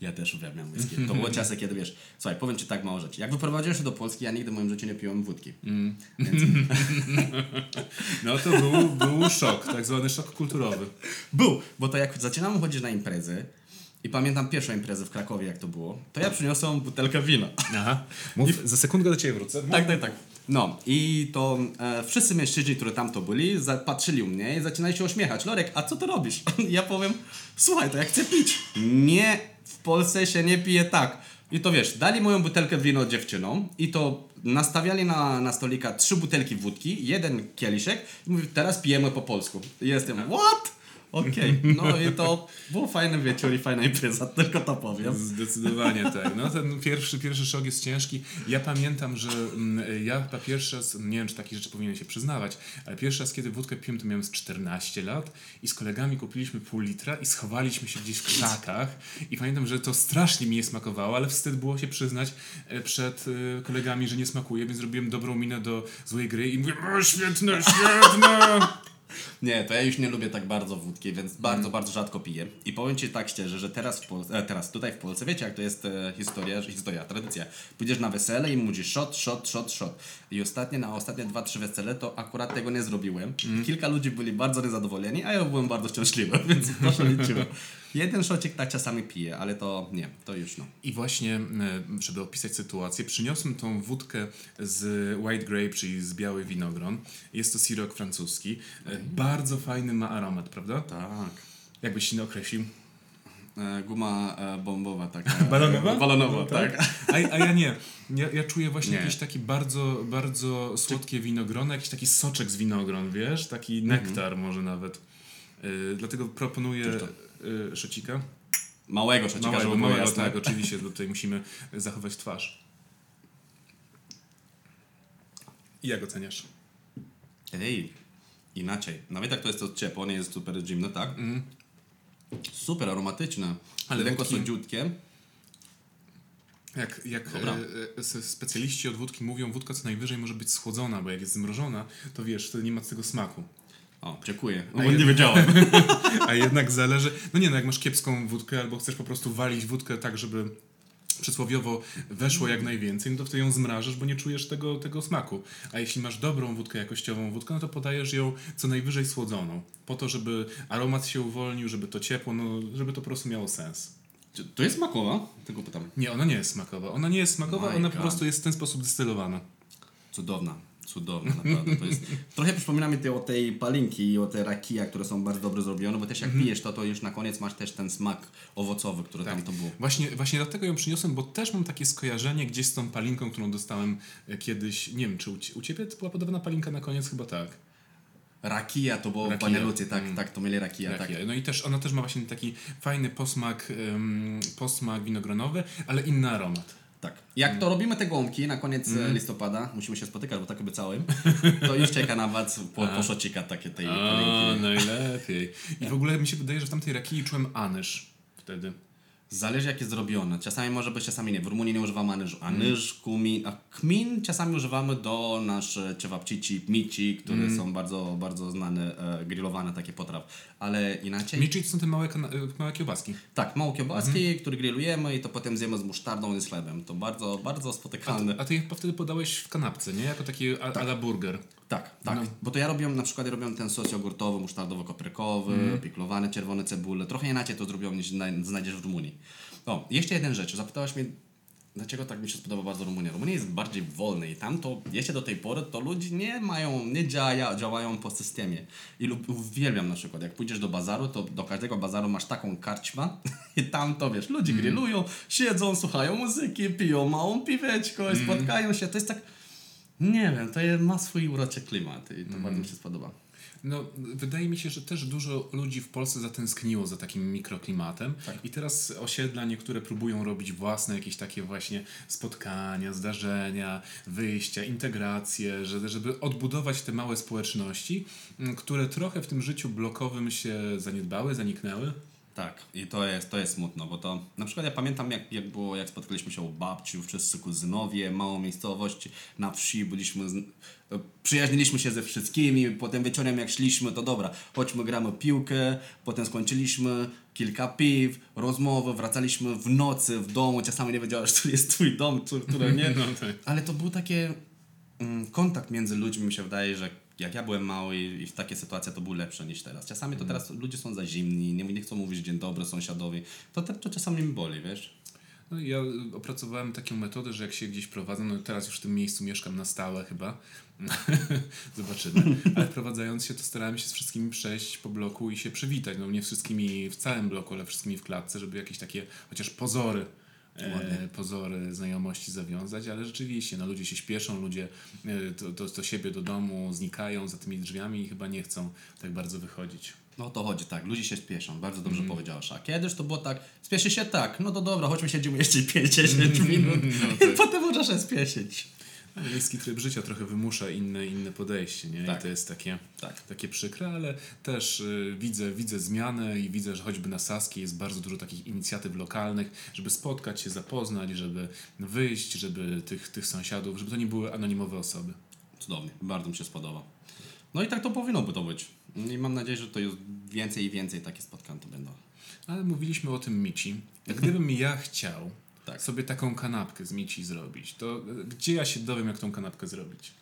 Ja też uwielbiam whisky. To było czasy, kiedy wiesz, słuchaj, powiem ci tak mało rzeczy. Jak wyprowadziłem się do Polski, ja nigdy w moim życiu nie piłem wódki. No to był, był szok, tak zwany szok kulturowy. Był, bo to jak zaczynałem chodzić na imprezy i pamiętam pierwszą imprezę w Krakowie, jak to było, to ja przyniosłem butelkę wina. Aha. Mów, za sekundkę do ciebie wrócę. Tak, tak, tak. No i to e, wszyscy mężczyźni, którzy tam to byli, patrzyli u mnie i zaczynali się uśmiechać. Lorek, a co ty robisz? ja powiem, słuchaj, to ja chcę pić. Nie, w Polsce się nie pije tak. I to wiesz, dali moją butelkę wino dziewczynom i to nastawiali na, na stolika trzy butelki wódki, jeden kieliszek i mówię, teraz pijemy po polsku. I jestem, what? Okej, no i to był fajny wieczór i fajna impreza, tylko to powiem. Zdecydowanie tak. No ten pierwszy, pierwszy szok jest ciężki. Ja pamiętam, że mm, ja chyba pierwszy raz, nie wiem czy takie rzeczy powinien się przyznawać, ale pierwszy raz kiedy wódkę piłem to miałem z 14 lat i z kolegami kupiliśmy pół litra i schowaliśmy się gdzieś w krzakach i pamiętam, że to strasznie mi nie smakowało, ale wstyd było się przyznać e, przed e, kolegami, że nie smakuje, więc zrobiłem dobrą minę do złej gry i mówię, o świetne, świetne! Nie, to ja już nie lubię tak bardzo wódki, więc Mm. bardzo, bardzo rzadko piję. I powiem Ci tak szczerze, że teraz, w Polsce, e, teraz tutaj w Polsce, wiecie jak to jest e, historia, historia, tradycja. Pójdziesz na wesele i mówisz shot, shot, shot, shot. I ostatnie, na ostatnie dwa, trzy wesele to akurat tego nie zrobiłem. Mm. Kilka ludzi byli bardzo niezadowoleni, a ja byłem bardzo szczęśliwy, więc proszę liczyłem. Jeden szocik tak czasami piję, ale to nie, to już no. I właśnie, e, żeby opisać sytuację, przyniosłem tą wódkę z white grape, czyli z biały winogron. Jest to sirok francuski. E, Bardzo fajny ma aromat, prawda? Tak. Jakbyś się określił? E, guma bombowa taka. Balonowa? Balonowa, No, tak. A, a ja nie. Ja, ja czuję właśnie Nie. jakieś taki bardzo, bardzo słodkie winogrona, jakiś taki soczek z winogron, wiesz? Taki nektar może nawet. Dlatego proponuję y, szocika. Małego szocika, Małego, żeby małego, jasne. tak, oczywiście. bo Tutaj musimy zachować twarz. I jak oceniasz? Ej, inaczej. Nawet jak to jest to ciepło, nie jest super zimno, tak? Super aromatyczne. Ale lekko słodziutkie. Jak, jak e, e, specjaliści od wódki mówią, wódka co najwyżej może być schłodzona, bo jak jest zmrożona, to wiesz, to nie ma tego smaku. O, dziękuję. Jednak- nie wiedziałem. A jednak zależy. No nie, no jak masz kiepską wódkę, albo chcesz po prostu walić wódkę tak, żeby przysłowiowo weszło jak najwięcej, no to wtedy ją zmrażasz, bo nie czujesz tego, tego smaku. A jeśli masz dobrą wódkę, jakościową wódkę, no to podajesz ją co najwyżej słodzoną. Po to, żeby aromat się uwolnił, żeby to ciepło, no, żeby to po prostu miało sens. Czy To jest smakowa? Tego pytam. Nie, ona nie jest smakowa. Ona nie jest smakowa, My ona po God. prostu jest w ten sposób dystylowana. Cudowna. Cudowna, naprawdę. To jest... Trochę przypomina mi te o tej palinki i o te rakija, które są bardzo dobrze zrobione, bo też jak Mhm. pijesz to, to już na koniec masz też ten smak owocowy, który Tak. tam to był. Właśnie, właśnie dlatego ją przyniosłem, bo też mam takie skojarzenie gdzieś z tą palinką, którą dostałem e, kiedyś. Nie wiem, czy u, u ciebie to była podobna palinka na koniec? Chyba tak. Rakija to było w Rakija. Banielucie, tak, tak, to mieli rakija, tak. Rakija. No i też ona też ma właśnie taki fajny posmak, ym, posmak winogronowy, ale inny aromat. Tak. Jak to robimy te gąbki na koniec e, listopada, musimy się spotykać, bo tak obiecałem, to już czeka na was po, po szocika takie tej A, najlepiej. I w ogóle mi się wydaje, że w tamtej rakii czułem anyż wtedy. Zależy jak jest zrobione. Czasami może być, czasami nie. W Rumunii nie używamy anyżu. Mm. Anyż, kumin, a kmin czasami używamy do nasze cewapcici, mici, które Mm. są bardzo, bardzo znane, e, grillowane takie potraw. Ale inaczej... Miczy to są te małe, y, małe kiełbaski. Tak, mało kiełbaski, Mhm. które grillujemy i to potem zjemy z musztardą i z chlebem. To bardzo, bardzo A, spotykane. a ty je wtedy podałeś w kanapce, nie? Jako taki a, a la burger. Tak, tak. No. Bo to ja robiłem, na przykład ja robiłem ten sos jogurtowy, musztardowo-koprykowy, Mhm. piklowane czerwone cebule. Trochę inaczej to zrobiłem niż zna- znajdziesz w Rumunii. O, jeszcze jedna rzecz. Zapytałaś mnie, dlaczego tak mi się spodoba bardzo Rumunia. Rumunia jest bardziej wolna i tam to, jeszcze do tej pory, to ludzie nie mają, nie dzieja, działają po systemie. I lub, uwielbiam na przykład, jak pójdziesz do bazaru, to do każdego bazaru masz taką karczmę i tam to wiesz, ludzie Mhm. grillują, siedzą, słuchają muzyki, piją małą piweczko, Mhm. spotkają się. To jest tak, nie wiem, to ma swój uroczy klimat i to Mhm. bardzo mi się spodoba. No, wydaje mi się, że też dużo ludzi w Polsce zatęskniło za takim mikroklimatem i teraz osiedla niektóre próbują robić własne jakieś takie właśnie spotkania, zdarzenia, wyjścia, integracje, że- żeby odbudować te małe społeczności, które trochę w tym życiu blokowym się zaniedbały, zaniknęły. Tak, i to jest, to jest smutno, bo to na przykład ja pamiętam jak, jak było, jak spotkaliśmy się u babci, wszyscy kuzynowie, małą miejscowość na wsi, byliśmy, z, przyjaźniliśmy się ze wszystkimi, potem wieczorem jak szliśmy, to dobra, chodźmy gramy piłkę, potem skończyliśmy kilka piw, rozmowy, wracaliśmy w nocy w domu, czasami nie wiedziałeś, który jest twój dom, który nie, No tak. ale to był taki mm, kontakt między ludźmi, mi się wydaje, że jak ja byłem mały i, w takie sytuacje to był lepsze niż teraz. Czasami to teraz ludzie są za zimni, nie, nie chcą mówić dzień dobry sąsiadowi. To, to, to czasami mi boli, wiesz? No, ja opracowałem taką metodę, że jak się gdzieś prowadzę, no teraz już w tym miejscu mieszkam na stałe chyba, zobaczymy, ale wprowadzając się to starałem się z wszystkimi przejść po bloku i się przywitać, no nie wszystkimi w całym bloku, ale wszystkimi w klatce, żeby jakieś takie chociaż pozory e, pozory znajomości zawiązać, ale rzeczywiście, no ludzie się śpieszą, ludzie e, do, do, do siebie, do domu znikają za tymi drzwiami i chyba nie chcą tak bardzo wychodzić. No o to chodzi, tak. Ludzie się spieszą, bardzo dobrze powiedziałeś. A kiedyś to było tak, spieszy się tak, no to dobra, chodźmy siedzimy jeszcze 5-10 minut i potem możesz się spieszyć. Miejski tryb życia trochę wymusza inne, inne podejście, nie? Tak. I to jest takie, Tak. takie przykre, ale też y, widzę, widzę zmianę i widzę, że choćby na Saskiej jest bardzo dużo takich inicjatyw lokalnych, żeby spotkać się, zapoznać, żeby wyjść, żeby tych, tych sąsiadów, żeby to nie były anonimowe osoby. Cudownie, bardzo mi się spodoba. No i tak to powinno by to być. I mam nadzieję, że to jest więcej i więcej takie spotkań to będą. Ale mówiliśmy o tym mici. Jak gdybym ja chciał Tak. sobie taką kanapkę z mici zrobić, to y, gdzie ja się dowiem, jak tą kanapkę zrobić?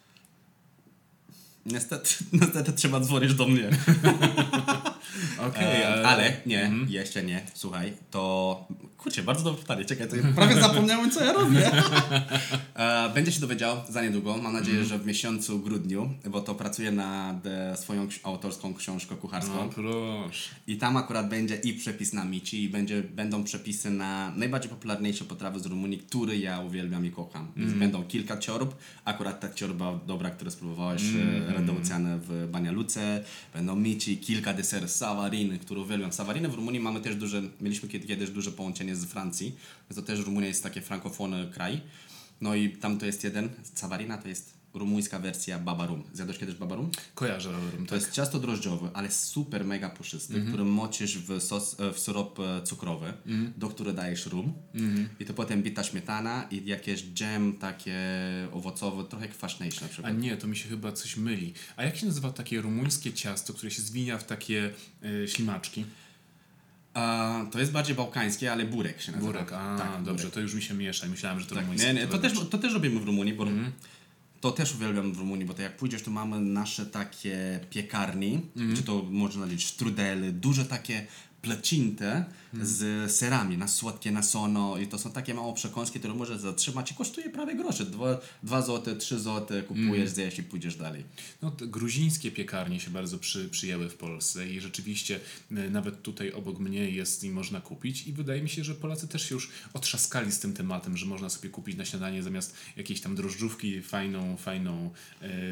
Niestety, niestety trzeba dzwonić do mnie. Okej, E, ale nie, jeszcze nie. Słuchaj, to. Kurczę, bardzo dobre pytanie. Czekaj, to prawie zapomniałem, co ja robię. e, będzie się dowiedział za niedługo. Mam nadzieję, że w miesiącu grudniu, bo to pracuję nad e, swoją autorską książką kucharską. No proszę. I tam akurat będzie i przepis na mici, i będzie, będą przepisy na najbardziej popularniejsze potrawy z Rumunii, które ja uwielbiam i kocham. Więc będą kilka ciorb. Akurat ta ciorba dobra, którą spróbowałeś, mm. w Banialuce. Będą mici, kilka deserów sawariny, które uwielbiam. Sawariny w Rumunii mamy też duże, mieliśmy kiedy- kiedyś duże połączenie z Francji, więc to też Rumunia jest taki frankofony kraj. No i tam to jest jeden, sawarina to jest rumuńska wersja babarum. Zjadłeś kiedyś babarum? Kojarzę, Rowerem, To jest ciasto drożdżowe, ale super mega puszysty, Mhm. który mocisz w, sos, e, w syrop e, cukrowy, Mhm. do którego dajesz rum i to potem bita śmietana i jakieś dżem takie owocowe, trochę kwaśniejsze na A przykład. nie, to mi się chyba coś myli. A jak się nazywa takie rumuńskie ciasto, które się zwija w takie y, ślimaczki? A, to jest bardziej bałkańskie, ale burek się nazywa. Burek, a tak, dobrze, burek. to już mi się miesza. Myślałem, że to Tak, rumuńskie. nie, nie, to, też, wewnątrz. to też robimy w Rumunii, bo Mhm. To też uwielbiam w Rumunii, bo to jak pójdziesz, to mamy nasze takie piekarni, czy to można powiedzieć strudely, duże takie placinte Mhm. z serami, na słodkie nasono i to są takie małe przekąski, które możesz zatrzymać i kosztuje prawie grosze, 2 zł, 3 zł, kupujesz, Mhm. zjesz i pójdziesz dalej. No, gruzińskie piekarnie się bardzo przy, przyjęły w Polsce i rzeczywiście y, nawet tutaj obok mnie jest i można kupić i wydaje mi się, że Polacy też się już otrzaskali z tym tematem, że można sobie kupić na śniadanie zamiast jakiejś tam drożdżówki fajną, fajną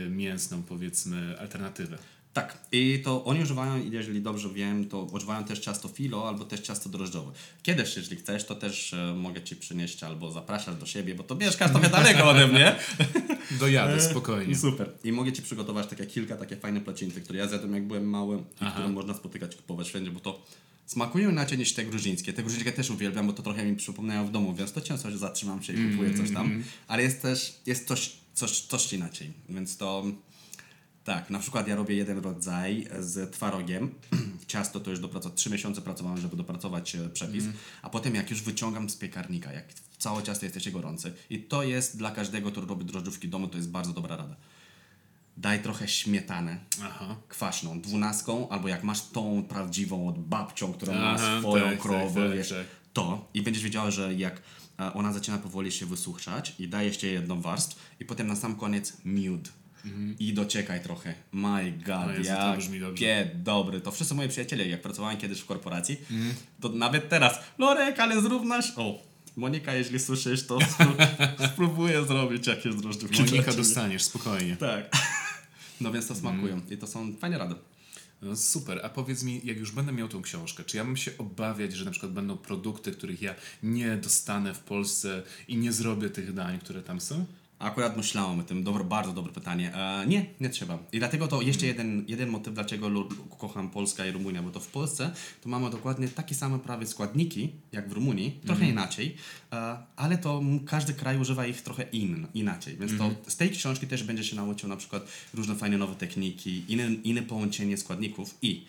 y, mięsną powiedzmy alternatywę. Tak, i to oni używają, jeżeli dobrze wiem, to używają też ciasto filo albo też ciasto drożdżowe. Kiedyś, jeżeli chcesz, to też e, mogę Ci przynieść albo zapraszać do siebie, bo to mieszkasz trochę daleko ode mnie. Dojadę spokojnie. Super. I mogę Ci przygotować takie kilka takie fajne placinki, które ja zjadłem jak byłem mały i które można spotykać, kupować wszędzie, bo to smakują inaczej niż te gruzińskie. Te gruzińskie też uwielbiam, bo to trochę mi przypomniają w domu, więc to często że zatrzymam się i kupuję coś tam. Ale jest też, jest coś, coś, coś inaczej, więc to... Tak, na przykład ja robię jeden rodzaj z twarogiem. Ciasto to już dopracować, trzy miesiące pracowałem, żeby dopracować e, przepis, a potem jak już wyciągam z piekarnika, jak całe ciasto jest jeszcze gorące i to jest dla każdego, kto robi drożdżówki w domu, to jest bardzo dobra rada. Daj trochę śmietanę Aha. kwaśną, dwunastką, albo jak masz tą prawdziwą od babcią, która ma Aha, swoją tak, krowę, tak, tak, wiesz, tak. to i będziesz wiedziała, że jak e, ona zaczyna powoli się wysuszać i daje jeszcze jedną warstwę i potem na sam koniec miód. I dociekaj trochę. My God, Mhm. O Jezu, to jak brzmi dobrze. jakie dobry. To wszyscy moi przyjaciele, jak pracowałem kiedyś w korporacji, Mhm. to nawet teraz, Lorek, ale zrób nasz... O, Monika, jeśli słyszysz, to spró- spróbuję zrobić jakieś drożdżówki. Monika dostaniesz, spokojnie. Tak. No więc to smakują Mhm. i to są fajne rady. No super, a powiedz mi, jak już będę miał tą książkę, czy ja mam się obawiać, że na przykład będą produkty, których ja nie dostanę w Polsce i nie zrobię tych dań, które tam są? Akurat myślałem o tym, dobro, bardzo dobre pytanie. E, nie, nie trzeba. I dlatego to jeszcze jeden, jeden motyw, dlaczego kocham Polska i Rumunia, bo to w Polsce to mamy dokładnie takie same prawie składniki, jak w Rumunii, trochę inaczej, e, ale to każdy kraj używa ich trochę in, inaczej. Więc to z tej książki też będzie się nauczył na przykład różne fajne nowe techniki, inne, inne połączenie składników i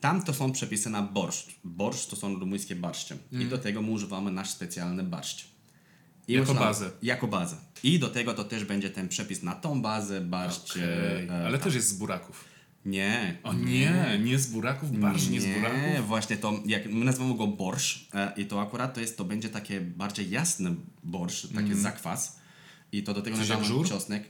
tam to są przepisy na borszcz. Borszcz to są rumuńskie barszcze. I do tego my używamy nasz specjalny barszcz. I Jako myślałem- bazę. Jako bazę. I do tego to też będzie ten przepis na tą bazę, barszcz. Okej, e, Ale też jest z buraków. Nie. O nie, nie z buraków, barsz nie z buraków. Nie, właśnie to, jak my nazywamy go borsz e, i to akurat to jest, to będzie takie bardziej jasny borsz, taki zakwas i to do tego. Coś jak damy żur? czosnek.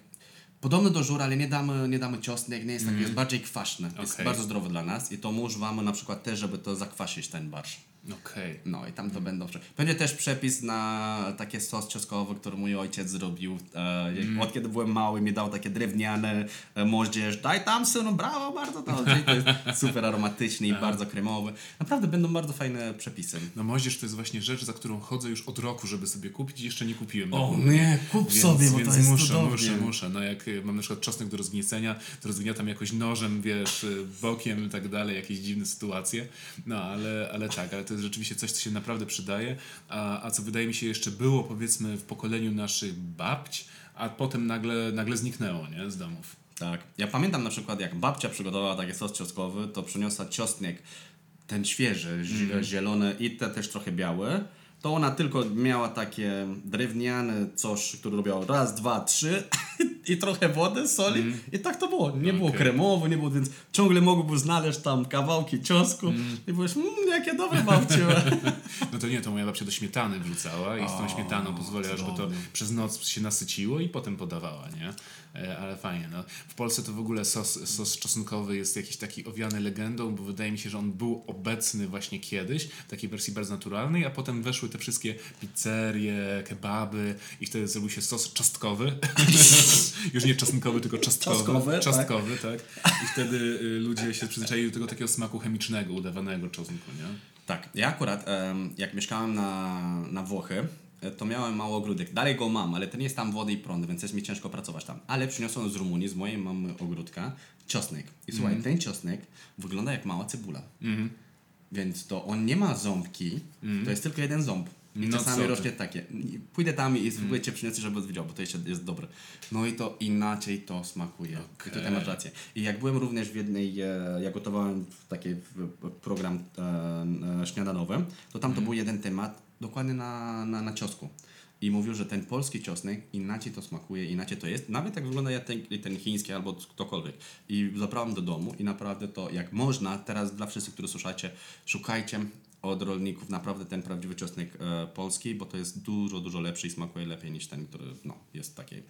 Podobny do żur, ale nie damy, nie damy czosnek, nie jest taki, jest bardziej kwaśny, jest Mhm. Okej. bardzo zdrowy dla nas i to my używamy na przykład też, żeby to zakwasić ten barsz. Okej. No i tam to będą. prze- Będzie też przepis na takie sos czosnkowy, który mój ojciec zrobił. E, jak- Od kiedy byłem mały, mi dał takie drewniane e, moździerz. Daj tam synu, brawo, bardzo dobrze. I to jest super aromatyczny i bardzo kremowy. Naprawdę będą bardzo fajne przepisy. No moździerz to jest właśnie rzecz, za którą chodzę już od roku, żeby sobie kupić i jeszcze nie kupiłem. O nie, kup Więc, sobie, bo więc to jest muszę, cudownie. muszę, muszę. No jak y, mam na przykład czosnek do rozgniecenia, to rozgniatam jakoś nożem, wiesz, y, bokiem i tak dalej, jakieś dziwne sytuacje. No ale, ale tak, ale to jest rzeczywiście coś, co się naprawdę przydaje. A, a co wydaje mi się jeszcze było, powiedzmy, w pokoleniu naszych babć, a potem nagle, nagle zniknęło, nie, z domów. Tak. Ja pamiętam na przykład, jak babcia przygotowała taki sos czosnkowy, to przyniosła czosnek, ten świeży, zi- zielony i te też trochę biały. To ona tylko miała takie drewniane coś, które robiło raz, dwa, trzy i trochę wody, soli i tak to było. Nie było Okej. kremowo, nie było, więc ciągle mogłeś znaleźć tam kawałki ciosku i byłeś, mmm, jakie dobre babcie. No to nie, to moja babcia do śmietany wrzucała i z tą O, śmietaną pozwoliła, żeby to przez noc się nasyciło i potem podawała, nie? E, Ale fajnie, no. W Polsce to w ogóle sos, sos czosnkowy jest jakiś taki owiany legendą, bo wydaje mi się, że on był obecny właśnie kiedyś, w takiej wersji bardzo naturalnej, a potem weszły te wszystkie pizzerie, kebaby i wtedy zrobił się sos czosnkowy. Już nie czosnkowy, tylko czosnkowy. Czosnkowy, tak. Czosnkowy, tak. I wtedy y, ludzie się przyzwyczaili do tego takiego smaku chemicznego, udawanego czosnku, nie? Tak, ja akurat jak mieszkałem na, na Włochy, e, to miałem mały ogródek. Dalej go mam, ale to nie jest tam wody i prąd, więc jest mi ciężko pracować tam. Ale przyniosłem z Rumunii, z mojej mamy ogródka, czosnek. I słuchaj, Mhm. ten czosnek wygląda jak mała cebula. Więc to on nie ma ząbki, to jest tylko jeden ząb. I Mhm. No czasami co rośnie takie. Pójdę tam i spróbuję cię przynieść, żeby wiedział, bo to jeszcze jest dobre. No i to inaczej to smakuje. I tutaj masz rację. I jak byłem również w jednej, e, ja gotowałem taki program e, śniadanowy, to tam to był jeden temat dokładnie na, na, na ciosku. I mówił, że ten polski czosnek inaczej to smakuje, inaczej to jest. Nawet jak wygląda jak ten, ten chiński albo ktokolwiek. I zabrałem do domu i naprawdę to jak można, teraz dla wszystkich, którzy słuchacie, szukajcie od rolników naprawdę ten prawdziwy czosnek e, polski, bo to jest dużo, dużo lepszy i smakuje lepiej niż ten, który no, jest takiej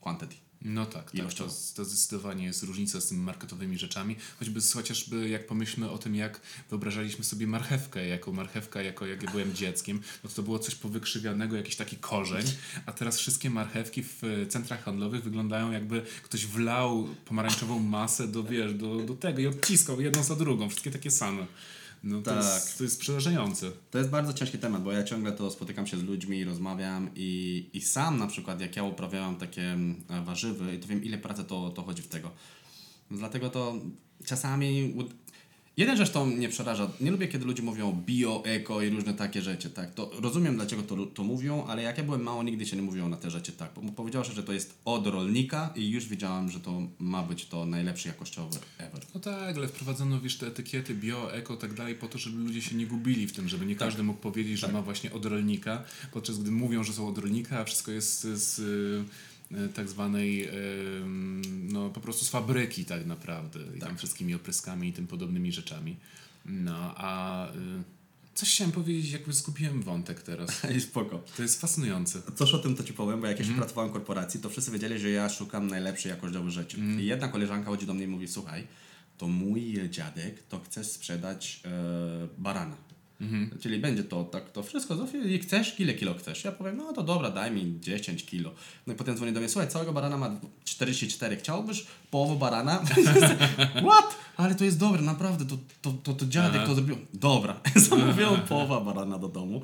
quantity. No tak, tak to, to zdecydowanie jest różnica z tymi marketowymi rzeczami, choćby chociażby jak pomyślmy o tym, jak wyobrażaliśmy sobie marchewkę jako marchewka, jako jak ja byłem dzieckiem, no to, to było coś powykrzywianego, jakiś taki korzeń, a teraz wszystkie marchewki w e, centrach handlowych wyglądają jakby ktoś wlał pomarańczową masę do, wiesz, do, do tego i odciskał jedną za drugą, wszystkie takie same. No to, Tak. jest, to jest przerażające. To jest bardzo ciężki temat, bo ja ciągle to spotykam się z ludźmi, rozmawiam i, i sam na przykład jak ja uprawiałem takie mm, warzywy, to wiem ile pracy to, to chodzi w tego. Dlatego to czasami... Jeden rzecz to mnie przeraża. Nie lubię, kiedy ludzie mówią bio, eko i różne takie rzeczy. Tak, to rozumiem, dlaczego to, to mówią, ale jak ja byłem mało, nigdy się nie mówiło na te rzeczy tak. Bo powiedziało się, że to jest od rolnika i już wiedziałem, że to ma być to najlepszy jakościowy ever. No tak, ale wprowadzono wiesz te etykiety bio, eko, tak dalej po to, żeby ludzie się nie gubili w tym, żeby nie każdy mógł powiedzieć, że ma właśnie od rolnika, podczas gdy mówią, że są od rolnika, a wszystko jest z, z tak zwanej y, no po prostu z fabryki tak naprawdę i tam wszystkimi opryskami i tym podobnymi rzeczami. No, a y, coś chciałem powiedzieć, jakby skupiłem wątek teraz. I spoko. To jest fascynujące. Coś o tym to ci powiem, bo jak jeszcze pracowałem w korporacji, to wszyscy wiedzieli, że ja szukam najlepszej jakościowej rzeczy. I jedna koleżanka chodzi do mnie i mówi, słuchaj, to mój dziadek to chce sprzedać e, barana. Czyli będzie to tak, to wszystko, i chcesz, ile kilo chcesz? Ja powiem, no to dobra, daj mi 10 kilo. No i potem dzwoni do mnie, słuchaj, całego barana ma 44, chciałbyś połowę barana? What? Ale to jest dobre, naprawdę, to, to, to, to dziadek to zrobił. Dobra, zamówiłem połowę barana do domu.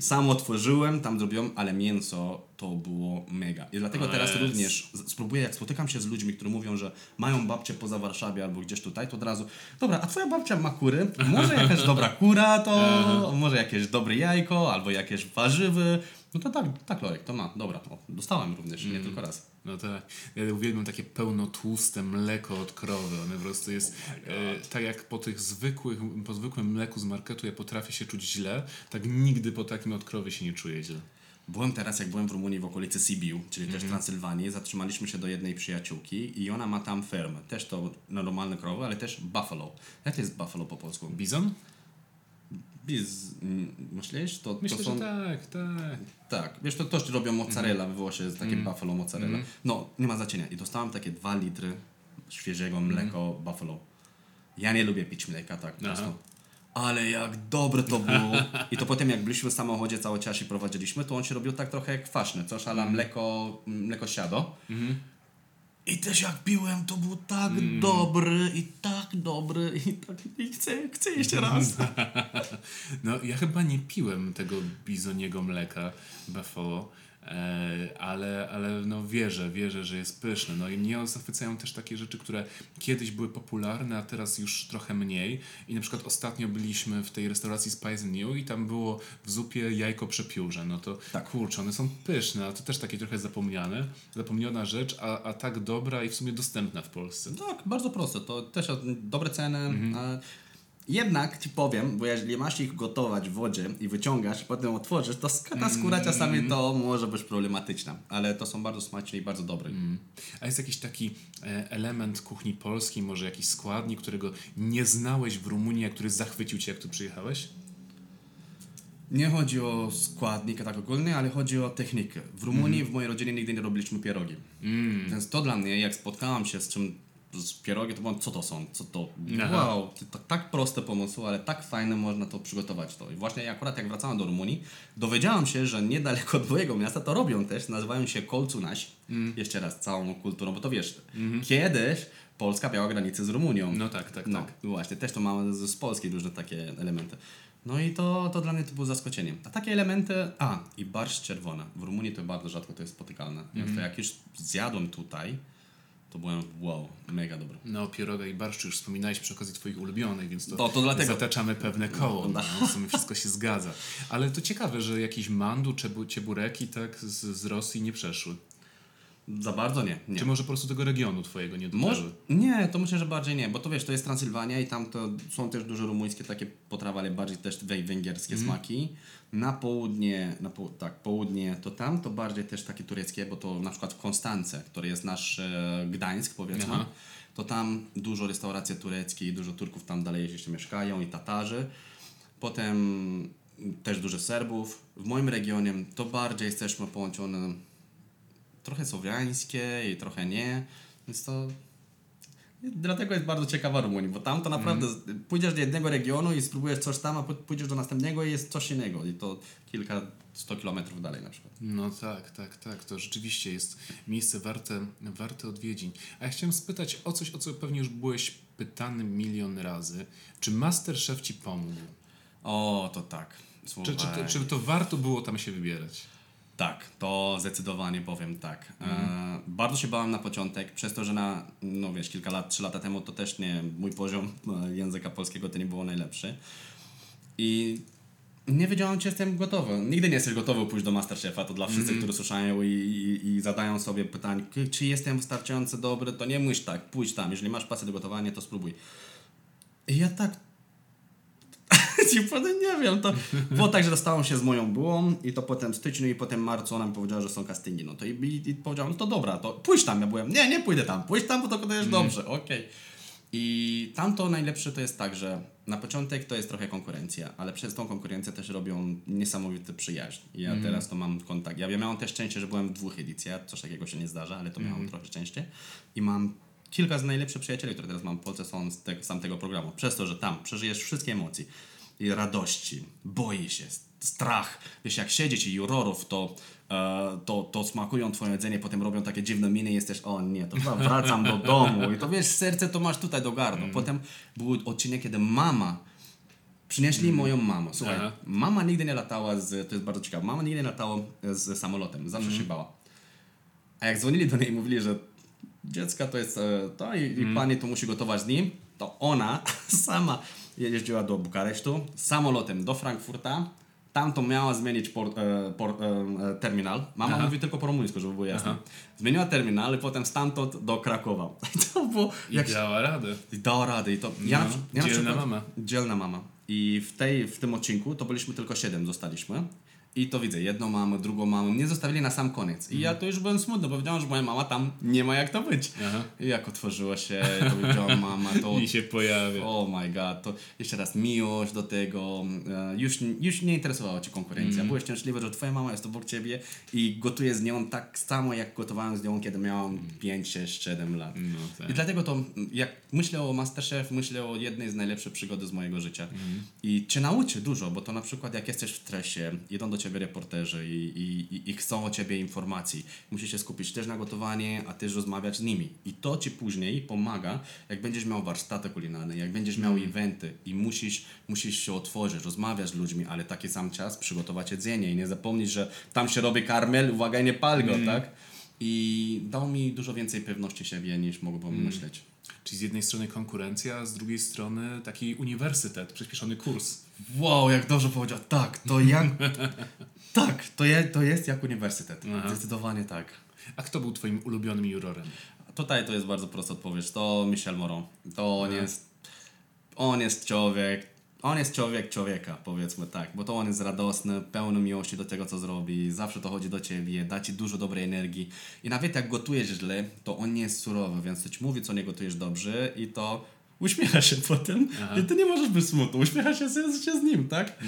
Sam otworzyłem, tam zrobiłem, ale mięso to było mega. I dlatego teraz również spróbuję, jak spotykam się z ludźmi, którzy mówią, że mają babcię poza Warszawie albo gdzieś tutaj, to od razu, dobra, a twoja babcia ma kury? Może jakaś dobra kura, to może jakieś dobre jajko, albo jakieś warzywy. No to tak, tak Lorek, to ma, dobra, o, dostałem również, nie tylko raz. No tak. Ja uwielbiam takie pełnotłuste mleko od krowy. One po prostu jest e, tak jak po tych zwykłych, po zwykłym mleku z marketu ja potrafię się czuć źle, tak nigdy po takim od krowy się nie czuję źle. Byłem teraz, jak byłem w Rumunii w okolicy Sibiu, czyli też Transylwanii, zatrzymaliśmy się do jednej przyjaciółki i ona ma tam fermę. Też to normalne krowy, ale też buffalo. Jak to jest buffalo po polsku? Bizon? Biz... mm, Myślisz? To, Myślę, to są... że tak, tak. Tak, wiesz, to też robią mozzarella we Włoszech, jest takie buffalo mozzarella. No, nie ma znaczenia. I dostałem takie dwa litry świeżego mleko buffalo. Ja nie lubię pić mleka tak. Ale jak dobre to było. I to potem jak byliśmy w samochodzie cały czas i prowadziliśmy, to on się robił tak trochę kwaśny, coś ale mleko, mleko siado. I też jak piłem, to był tak dobry i tak dobry i tak i chcę, chcę jeszcze raz. No, ja chyba nie piłem tego bizoniego mleka Buffalo, ale, ale no wierzę, wierzę, że jest pyszne. No i mnie zachwycają też takie rzeczy, które kiedyś były popularne, a teraz już trochę mniej. I na przykład ostatnio byliśmy w tej restauracji Spice New i tam było w zupie jajko przepiórze. No to Tak. kurczę, one są pyszne, a to też takie trochę zapomniane, zapomniana rzecz, a, a tak dobra i w sumie dostępna w Polsce. Tak, bardzo proste. To też dobre ceny. e, Jednak ci powiem, bo jeżeli masz ich gotować w wodzie i wyciągasz, potem otworzysz, to ta skóra czasami to może być problematyczna. Ale to są bardzo smaczne i bardzo dobre. A jest jakiś taki e, element kuchni polskiej, może jakiś składnik, którego nie znałeś w Rumunii, a który zachwycił cię, jak tu przyjechałeś? Nie chodzi o składnik tak ogólnie, ale chodzi o technikę. W Rumunii, w mojej rodzinie nigdy nie robiliśmy pierogi. Więc to dla mnie, jak spotkałem się z czym pierogi, to byłem, co to są, co to, Aha. wow, to tak proste pomysły, ale tak fajne można to przygotować to. I właśnie akurat jak wracałem do Rumunii, dowiedziałem się, że niedaleko od mojego miasta to robią też, nazywają się kolcunaś, jeszcze raz całą kulturą, bo to wiesz, kiedyś Polska miała granicę z Rumunią. No tak, tak, No, tak. właśnie, też to mamy z, z Polski różne takie elementy. No i to, to dla mnie to było zaskoczeniem. A takie elementy, a i barszcz czerwony. W Rumunii to bardzo rzadko to jest spotykane. Więc Mhm. to jak już zjadłem tutaj, to byłem wow, mega dobry. No, pieroga i barszcz już wspominałeś przy okazji twoich ulubionych, więc to, To- to dlatego. zataczamy pewne koło. No, w sumie wszystko się zgadza. Ale to ciekawe, że jakieś mandu, czebu, ciebureki tak z, z Rosji nie przeszły. Za bardzo nie. nie. Czy może po prostu tego regionu twojego nie dotarły? Może, nie, to myślę, że bardziej nie, bo to wiesz, to jest Transylwania i tam to są też dużo rumuńskie takie potrawy, ale bardziej też wę- węgierskie Mhm. smaki. Na południe, na po, tak, południe to tam, to bardziej też takie tureckie, bo to na przykład w Konstance, który jest nasz e, Gdańsk powiedzmy, Aha. to tam dużo restauracji tureckich dużo Turków tam dalej jeszcze mieszkają i Tatarzy. Potem też dużo Serbów. W moim regionie to bardziej jesteśmy połączone trochę słowiańskie i trochę nie, więc to dlatego jest bardzo ciekawa Rumunia, bo tam to naprawdę Mhm. pójdziesz do jednego regionu i spróbujesz coś tam, a pó- pójdziesz do następnego i jest coś innego i to kilka sto kilometrów dalej na przykład. No tak, tak, tak. To rzeczywiście jest miejsce warte, warte odwiedzin. A ja chciałem spytać o coś, o co pewnie już byłeś pytany milion razy. Czy Masterchef ci pomógł? O, to tak. Czy, czy, to, czy to warto było tam się wybierać? Tak, to zdecydowanie powiem tak. E, bardzo się bałem na początek, przez to, że na, no wiesz, kilka lat, trzy lata temu to też nie, mój poziom e, języka polskiego to nie było najlepszy. I nie wiedziałem, czy jestem gotowy. Nigdy nie jesteś gotowy pójść do Masterchefa, to dla wszystkich, którzy słyszają i, i, i zadają sobie pytanie, "K- czy jestem wystarczająco dobry, to nie myśl tak, pójdź tam, jeżeli masz pasję do gotowania, to spróbuj. I ja tak ci powiem, nie wiem, to było tak, że dostałem się z moją byłą i to potem w styczniu i potem marcu ona mi powiedziała, że są castingi, no to i, i, i powiedziałem, no to dobra, to pójdź tam, ja byłem, nie, nie pójdę tam, pójdź tam, bo to to jest dobrze, okej. I tam to najlepsze to jest tak, że na początek to jest trochę konkurencja, ale przez tą konkurencję też robią niesamowity przyjaźń. I Ja teraz to mam kontakt. Ja miałem też szczęście, że byłem w dwóch edycjach, coś takiego się nie zdarza, ale to miałem trochę szczęście. I mam kilka z najlepszych przyjacieli, które teraz mam w Polsce, są z, te, z tamtego programu. Przez to, że tam przeżyjesz wszystkie emocje i radości, boi się, strach. Wiesz, jak siedzieć i jurorów, to, e, to, to smakują twoje jedzenie, potem robią takie dziwne miny i jesteś, o nie, to chyba wracam do domu. I to wiesz, serce to masz tutaj do gardła. Potem był odcinek, kiedy mama Przynieśli moją mamę. Słuchaj, Aha. mama nigdy nie latała z, to jest bardzo ciekawe, mama nigdy nie latała z samolotem, zawsze się bała. A jak dzwonili do niej i mówili, że dziecka to jest e, to i, i pani to musi gotować z nim, to ona sama jeździła do Bukaresztu samolotem do Frankfurta, tam to miała zmienić por, e, por, e, e, terminal. Mama Aha. mówi tylko po rumuńsku, żeby było jasne. Zmieniła terminal i potem stamtąd do Krakowa. I to było... I Jak dała radę. i dała radę i to... Ja, No, na, ja na dzielna przykład- mama. Dzielna mama. I w, tej, w tym odcinku to byliśmy tylko siedem, zostaliśmy. I to widzę, jedną mamę, drugą mamę, mnie zostawili na sam koniec. I ja to już byłem smutny, bo wiedziałem, że moja mama tam nie ma jak to być. Aha. I jak otworzyło się, to widziałam mama, to... I się pojawia. Oh my god, to jeszcze raz miłość do tego. e, Już, już nie interesowała cię konkurencja. Mm. Byłeś szczęśliwy, że twoja mama jest obok ciebie i gotuje z nią tak samo, jak gotowałem z nią, kiedy miałam 5, 6, 7 lat. No tak. I dlatego to, jak myślę o Masterchef, myślę o jednej z najlepszych przygody z mojego życia. Mhm. I cię nauczy dużo, bo to na przykład jak jesteś w stresie, idą do ciebie reporterzy i, i, i- chcą o ciebie informacji. Musisz się skupić też na gotowanie, a też rozmawiać z nimi. I to ci później pomaga, jak będziesz miał warsztaty kulinarne, jak będziesz miał Mhm. eventy i musisz, musisz się otworzyć, rozmawiać z ludźmi, ale taki sam czas przygotować jedzenie i nie zapomnieć, że tam się robi karmel, uwaga, nie pal go, Mhm. tak? I dał mi dużo więcej pewności siebie niż mogłem Mhm. myśleć. Czyli z jednej strony konkurencja, z drugiej strony taki uniwersytet, przyspieszony kurs. Wow, jak dobrze powiedział. Tak, to jak. tak, to, je, to jest jak uniwersytet. Aha. Zdecydowanie tak. A kto był twoim ulubionym jurorem? Tutaj to jest bardzo prosta odpowiedź. To Michel Moron. To on jest. On jest człowiek. On jest człowiek człowieka, powiedzmy tak, bo to on jest radosny, pełny miłości do tego, co zrobi, zawsze to chodzi do ciebie, da ci dużo dobrej energii. I nawet jak gotujesz źle, to on nie jest surowy, więc to ci mówi, co nie gotujesz dobrze i to uśmiecha się potem i ty nie możesz być smutny, uśmiecha się, z- się z nim, tak?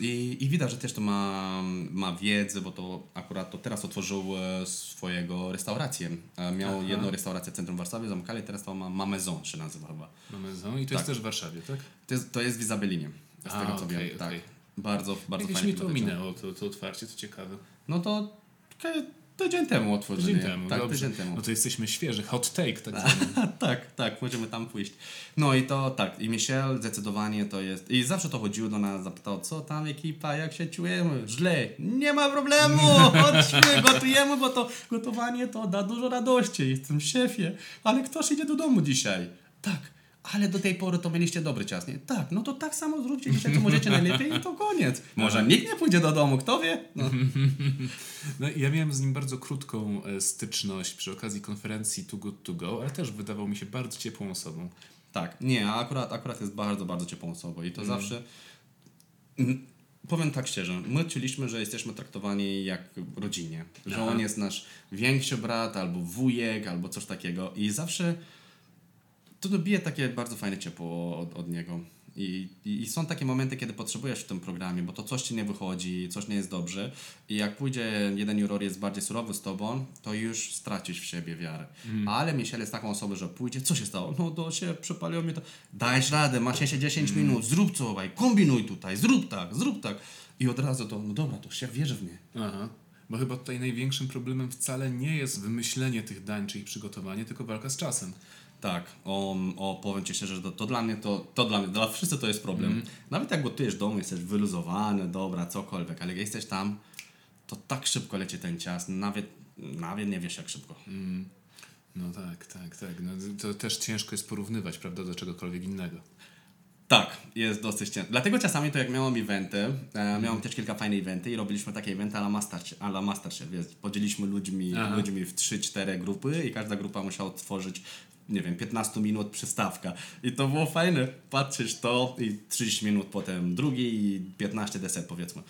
I, I widać, że też to ma, ma wiedzę, bo to akurat to teraz otworzył e, swojego restaurację. E, Miał Aha. jedną restaurację w centrum Warszawy, zamknęli, teraz to ma, ma Maison się nazywa chyba. Mamy zon i to jest też w Warszawie, tak? To jest, to jest w Izabelinie, z A, tego co okej, wiem. Tak. okej. Bardzo, bardzo Jakieś fajnie mi to minęło, to, to otwarcie, to ciekawe. No to tydzień temu otworzyli. Tydzień temu, Tak, dobrze. tydzień temu. No to jesteśmy świeży, hot take tak zwany. tak, tak, możemy tam pójść. No i to tak, i Michel zdecydowanie to jest. I zawsze to chodziło do nas, zapytał, co tam ekipa, jak się czujemy? Źle. Nie ma problemu, chodźmy, gotujemy, bo to gotowanie to da dużo radości. Jestem szefie, ale ktoś idzie do domu dzisiaj. Tak. Ale do tej pory to mieliście dobry czas, nie? Tak, no to tak samo zróbcie dzisiaj, co możecie najlepiej i to koniec. Może nikt nie pójdzie do domu, kto wie? No. No, ja miałem z nim bardzo krótką e, styczność przy okazji konferencji Too Good To Go, ale też wydawał mi się bardzo ciepłą osobą. Tak, nie, a akurat, akurat jest bardzo, bardzo ciepłą osobą i to zawsze. Mm, Powiem tak szczerze, my czuliśmy, że jesteśmy traktowani jak rodzinie, że Aha. on jest nasz większy brat, albo wujek, albo coś takiego i zawsze to dobije takie bardzo fajne ciepło od, od niego. I, i, I są takie momenty, kiedy potrzebujesz w tym programie, bo to coś ci nie wychodzi, coś nie jest dobrze. I jak pójdzie jeden juror jest bardziej surowy z tobą, to już stracisz w siebie wiarę. Ale Michel jest taką osobą, że pójdzie, co się stało? No to się przepaliło mi to. Dajesz radę, masz jeszcze 10 minut, zrób co, obaj, kombinuj tutaj, zrób tak, zrób tak. I od razu to, no dobra, to się wierzy w mnie. Aha. Bo chyba tutaj największym problemem wcale nie jest wymyślenie tych dań czy ich przygotowanie, tylko walka z czasem. Tak, o, o powiem Ci szczerze, że to, to dla mnie to, to dla mnie, dla wszyscy to jest problem. Nawet jak gotujesz w domu, jesteś wyluzowany, dobra, cokolwiek, ale jak jesteś tam, to tak szybko leci ten czas, nawet, nawet nie wiesz jak szybko. No tak, tak, tak. No, to też ciężko jest porównywać, prawda, do czegokolwiek innego. Tak, jest dosyć ciężko. Dlatego czasami to jak miałem eventy, e, miałem też kilka fajnych eventy i robiliśmy takie eventy a la Masterchef, a la Masterchef wiesz, podzieliliśmy ludźmi, Aha. ludźmi w 3-4 grupy i każda grupa musiała tworzyć nie wiem, 15 minut przystawka. I to było fajne, patrzeć to i 30 minut potem drugi i 15 deser powiedzmy.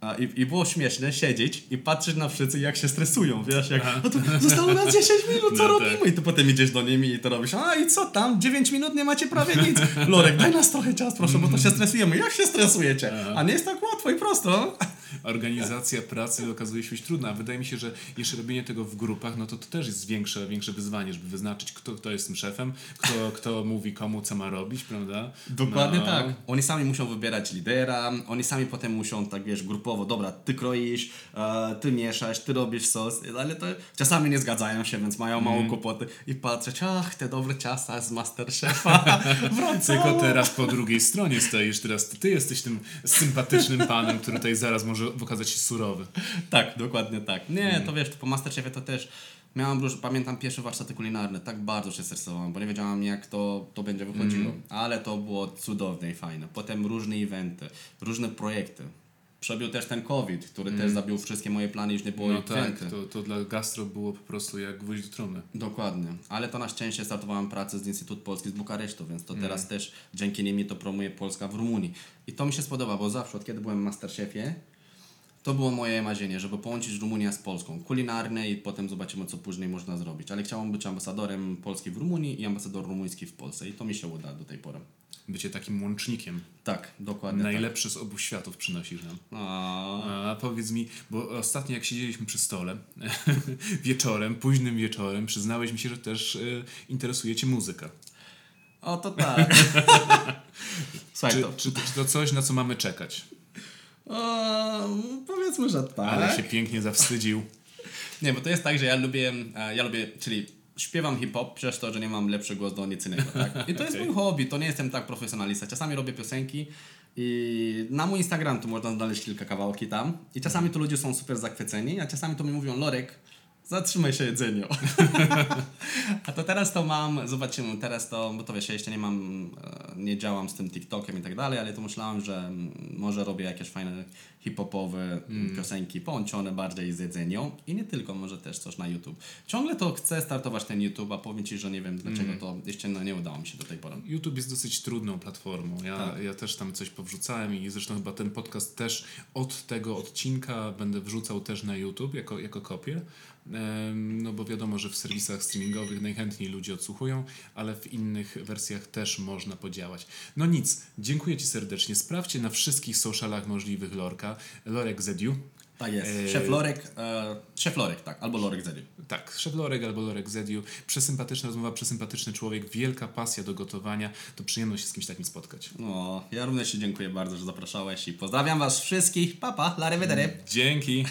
A, i, I było śmieszne siedzieć i patrzeć na wszyscy jak się stresują, wiesz, jak to zostało na 10 minut, co No robimy? tak. I ty potem idziesz do nimi i to robisz, a i co tam, 9 minut nie macie prawie nic. Lorek, daj nas trochę czas proszę, bo to się stresujemy. Jak się stresujecie? A nie jest tak łatwo i prosto. Organizacja pracy okazuje się być trudna. A wydaje mi się, że jeszcze robienie tego w grupach, no to to też jest większe, większe wyzwanie, żeby wyznaczyć, kto, kto jest tym szefem, kto, kto mówi komu, co ma robić, prawda? Dokładnie no. tak. Oni sami muszą wybierać lidera, oni sami potem muszą, tak wiesz, grupowo, dobra, ty kroisz, e, ty mieszasz, ty robisz sos, ale to czasami nie zgadzają się, więc mają mało kłopoty i patrzeć, ach, te dobre ciasta z Masterchefa wracają. Tylko teraz po drugiej stronie stoisz, teraz ty jesteś tym sympatycznym panem, który tutaj zaraz może okazać się surowy. Tak, dokładnie tak. Nie, to wiesz, to po Masterchefie to też miałam pamiętam pierwsze warsztaty kulinarne, tak bardzo się stresowałem, bo nie wiedziałam jak to, to będzie wychodziło, ale to było cudowne i fajne. Potem różne eventy, różne projekty. Przebił też ten COVID, który też zabił wszystkie moje plany, już nie było No tak, to, to dla gastro było po prostu jak gwóźdź do trumny. Dokładnie, ale to na szczęście startowałem pracę z Instytut Polski z Bukaresztu, więc to teraz też dzięki nimi to promuje Polska w Rumunii. I to mi się spodoba, bo zawsze od kiedy byłem w Masterchefie, to było moje marzenie, żeby połączyć Rumunię z Polską. Kulinarne i potem zobaczymy, co później można zrobić. Ale chciałbym być ambasadorem Polski w Rumunii i ambasador rumuński w Polsce i to mi się uda do tej pory. Bycie takim łącznikiem. Tak, dokładnie tak. Najlepszy z obu światów przynosisz nam. A, A powiedz mi, bo ostatnio jak siedzieliśmy przy stole, wieczorem, późnym wieczorem, przyznałeś mi się, że też y, interesuje cię muzyka. o, to tak. Słuchaj, Czy, to... czy, czy to coś, na co mamy czekać? O, powiedzmy, że tak. Ale się pięknie zawstydził. Nie, bo to jest tak, że ja lubię, e, ja lubię, czyli śpiewam hip-hop przez to, że nie mam lepszy głos do nic innego, tak? I to jest Okej. mój hobby, to nie jestem tak profesjonalista. Czasami robię piosenki i na mój Instagram tu można znaleźć kilka kawałki tam i czasami tu ludzie są super zachwyceni, a czasami to mi mówią, Lorek, zatrzymaj się jedzeniu. a to teraz to mam, zobaczymy, teraz to, bo to wiesz, ja jeszcze nie mam, e, nie działam z tym TikTokiem i tak dalej, ale to myślałem, że mm, może robię jakieś fajne hip-hopowe mm. piosenki połączone bardziej z jedzeniem i nie tylko, może też coś na YouTube. Ciągle to chcę startować ten YouTube, a powiem Ci, że nie wiem dlaczego to jeszcze no, nie udało mi się do tej pory. YouTube jest dosyć trudną platformą. Ja, Tak. ja też tam coś powrzucałem i zresztą chyba ten podcast też od tego odcinka będę wrzucał też na YouTube jako, jako kopię. No bo wiadomo, że w serwisach streamingowych najchętniej ludzie odsłuchują, ale w innych wersjach też można podziałać. No nic, dziękuję Ci serdecznie. Sprawdźcie na wszystkich socialach możliwych Lorka. Lorek Zediu. Tak jest. E, Szef Lorek, e, Szef Lorek, tak, albo Lorek Zedy. Tak, szef Lorek albo Lorek Zediu. Przesympatyczna rozmowa, przesympatyczny człowiek, wielka pasja do gotowania. To przyjemność się z kimś takim spotkać. No, ja również Ci dziękuję bardzo, że zapraszałeś i pozdrawiam Was wszystkich. Papa, la revedere. Dzięki.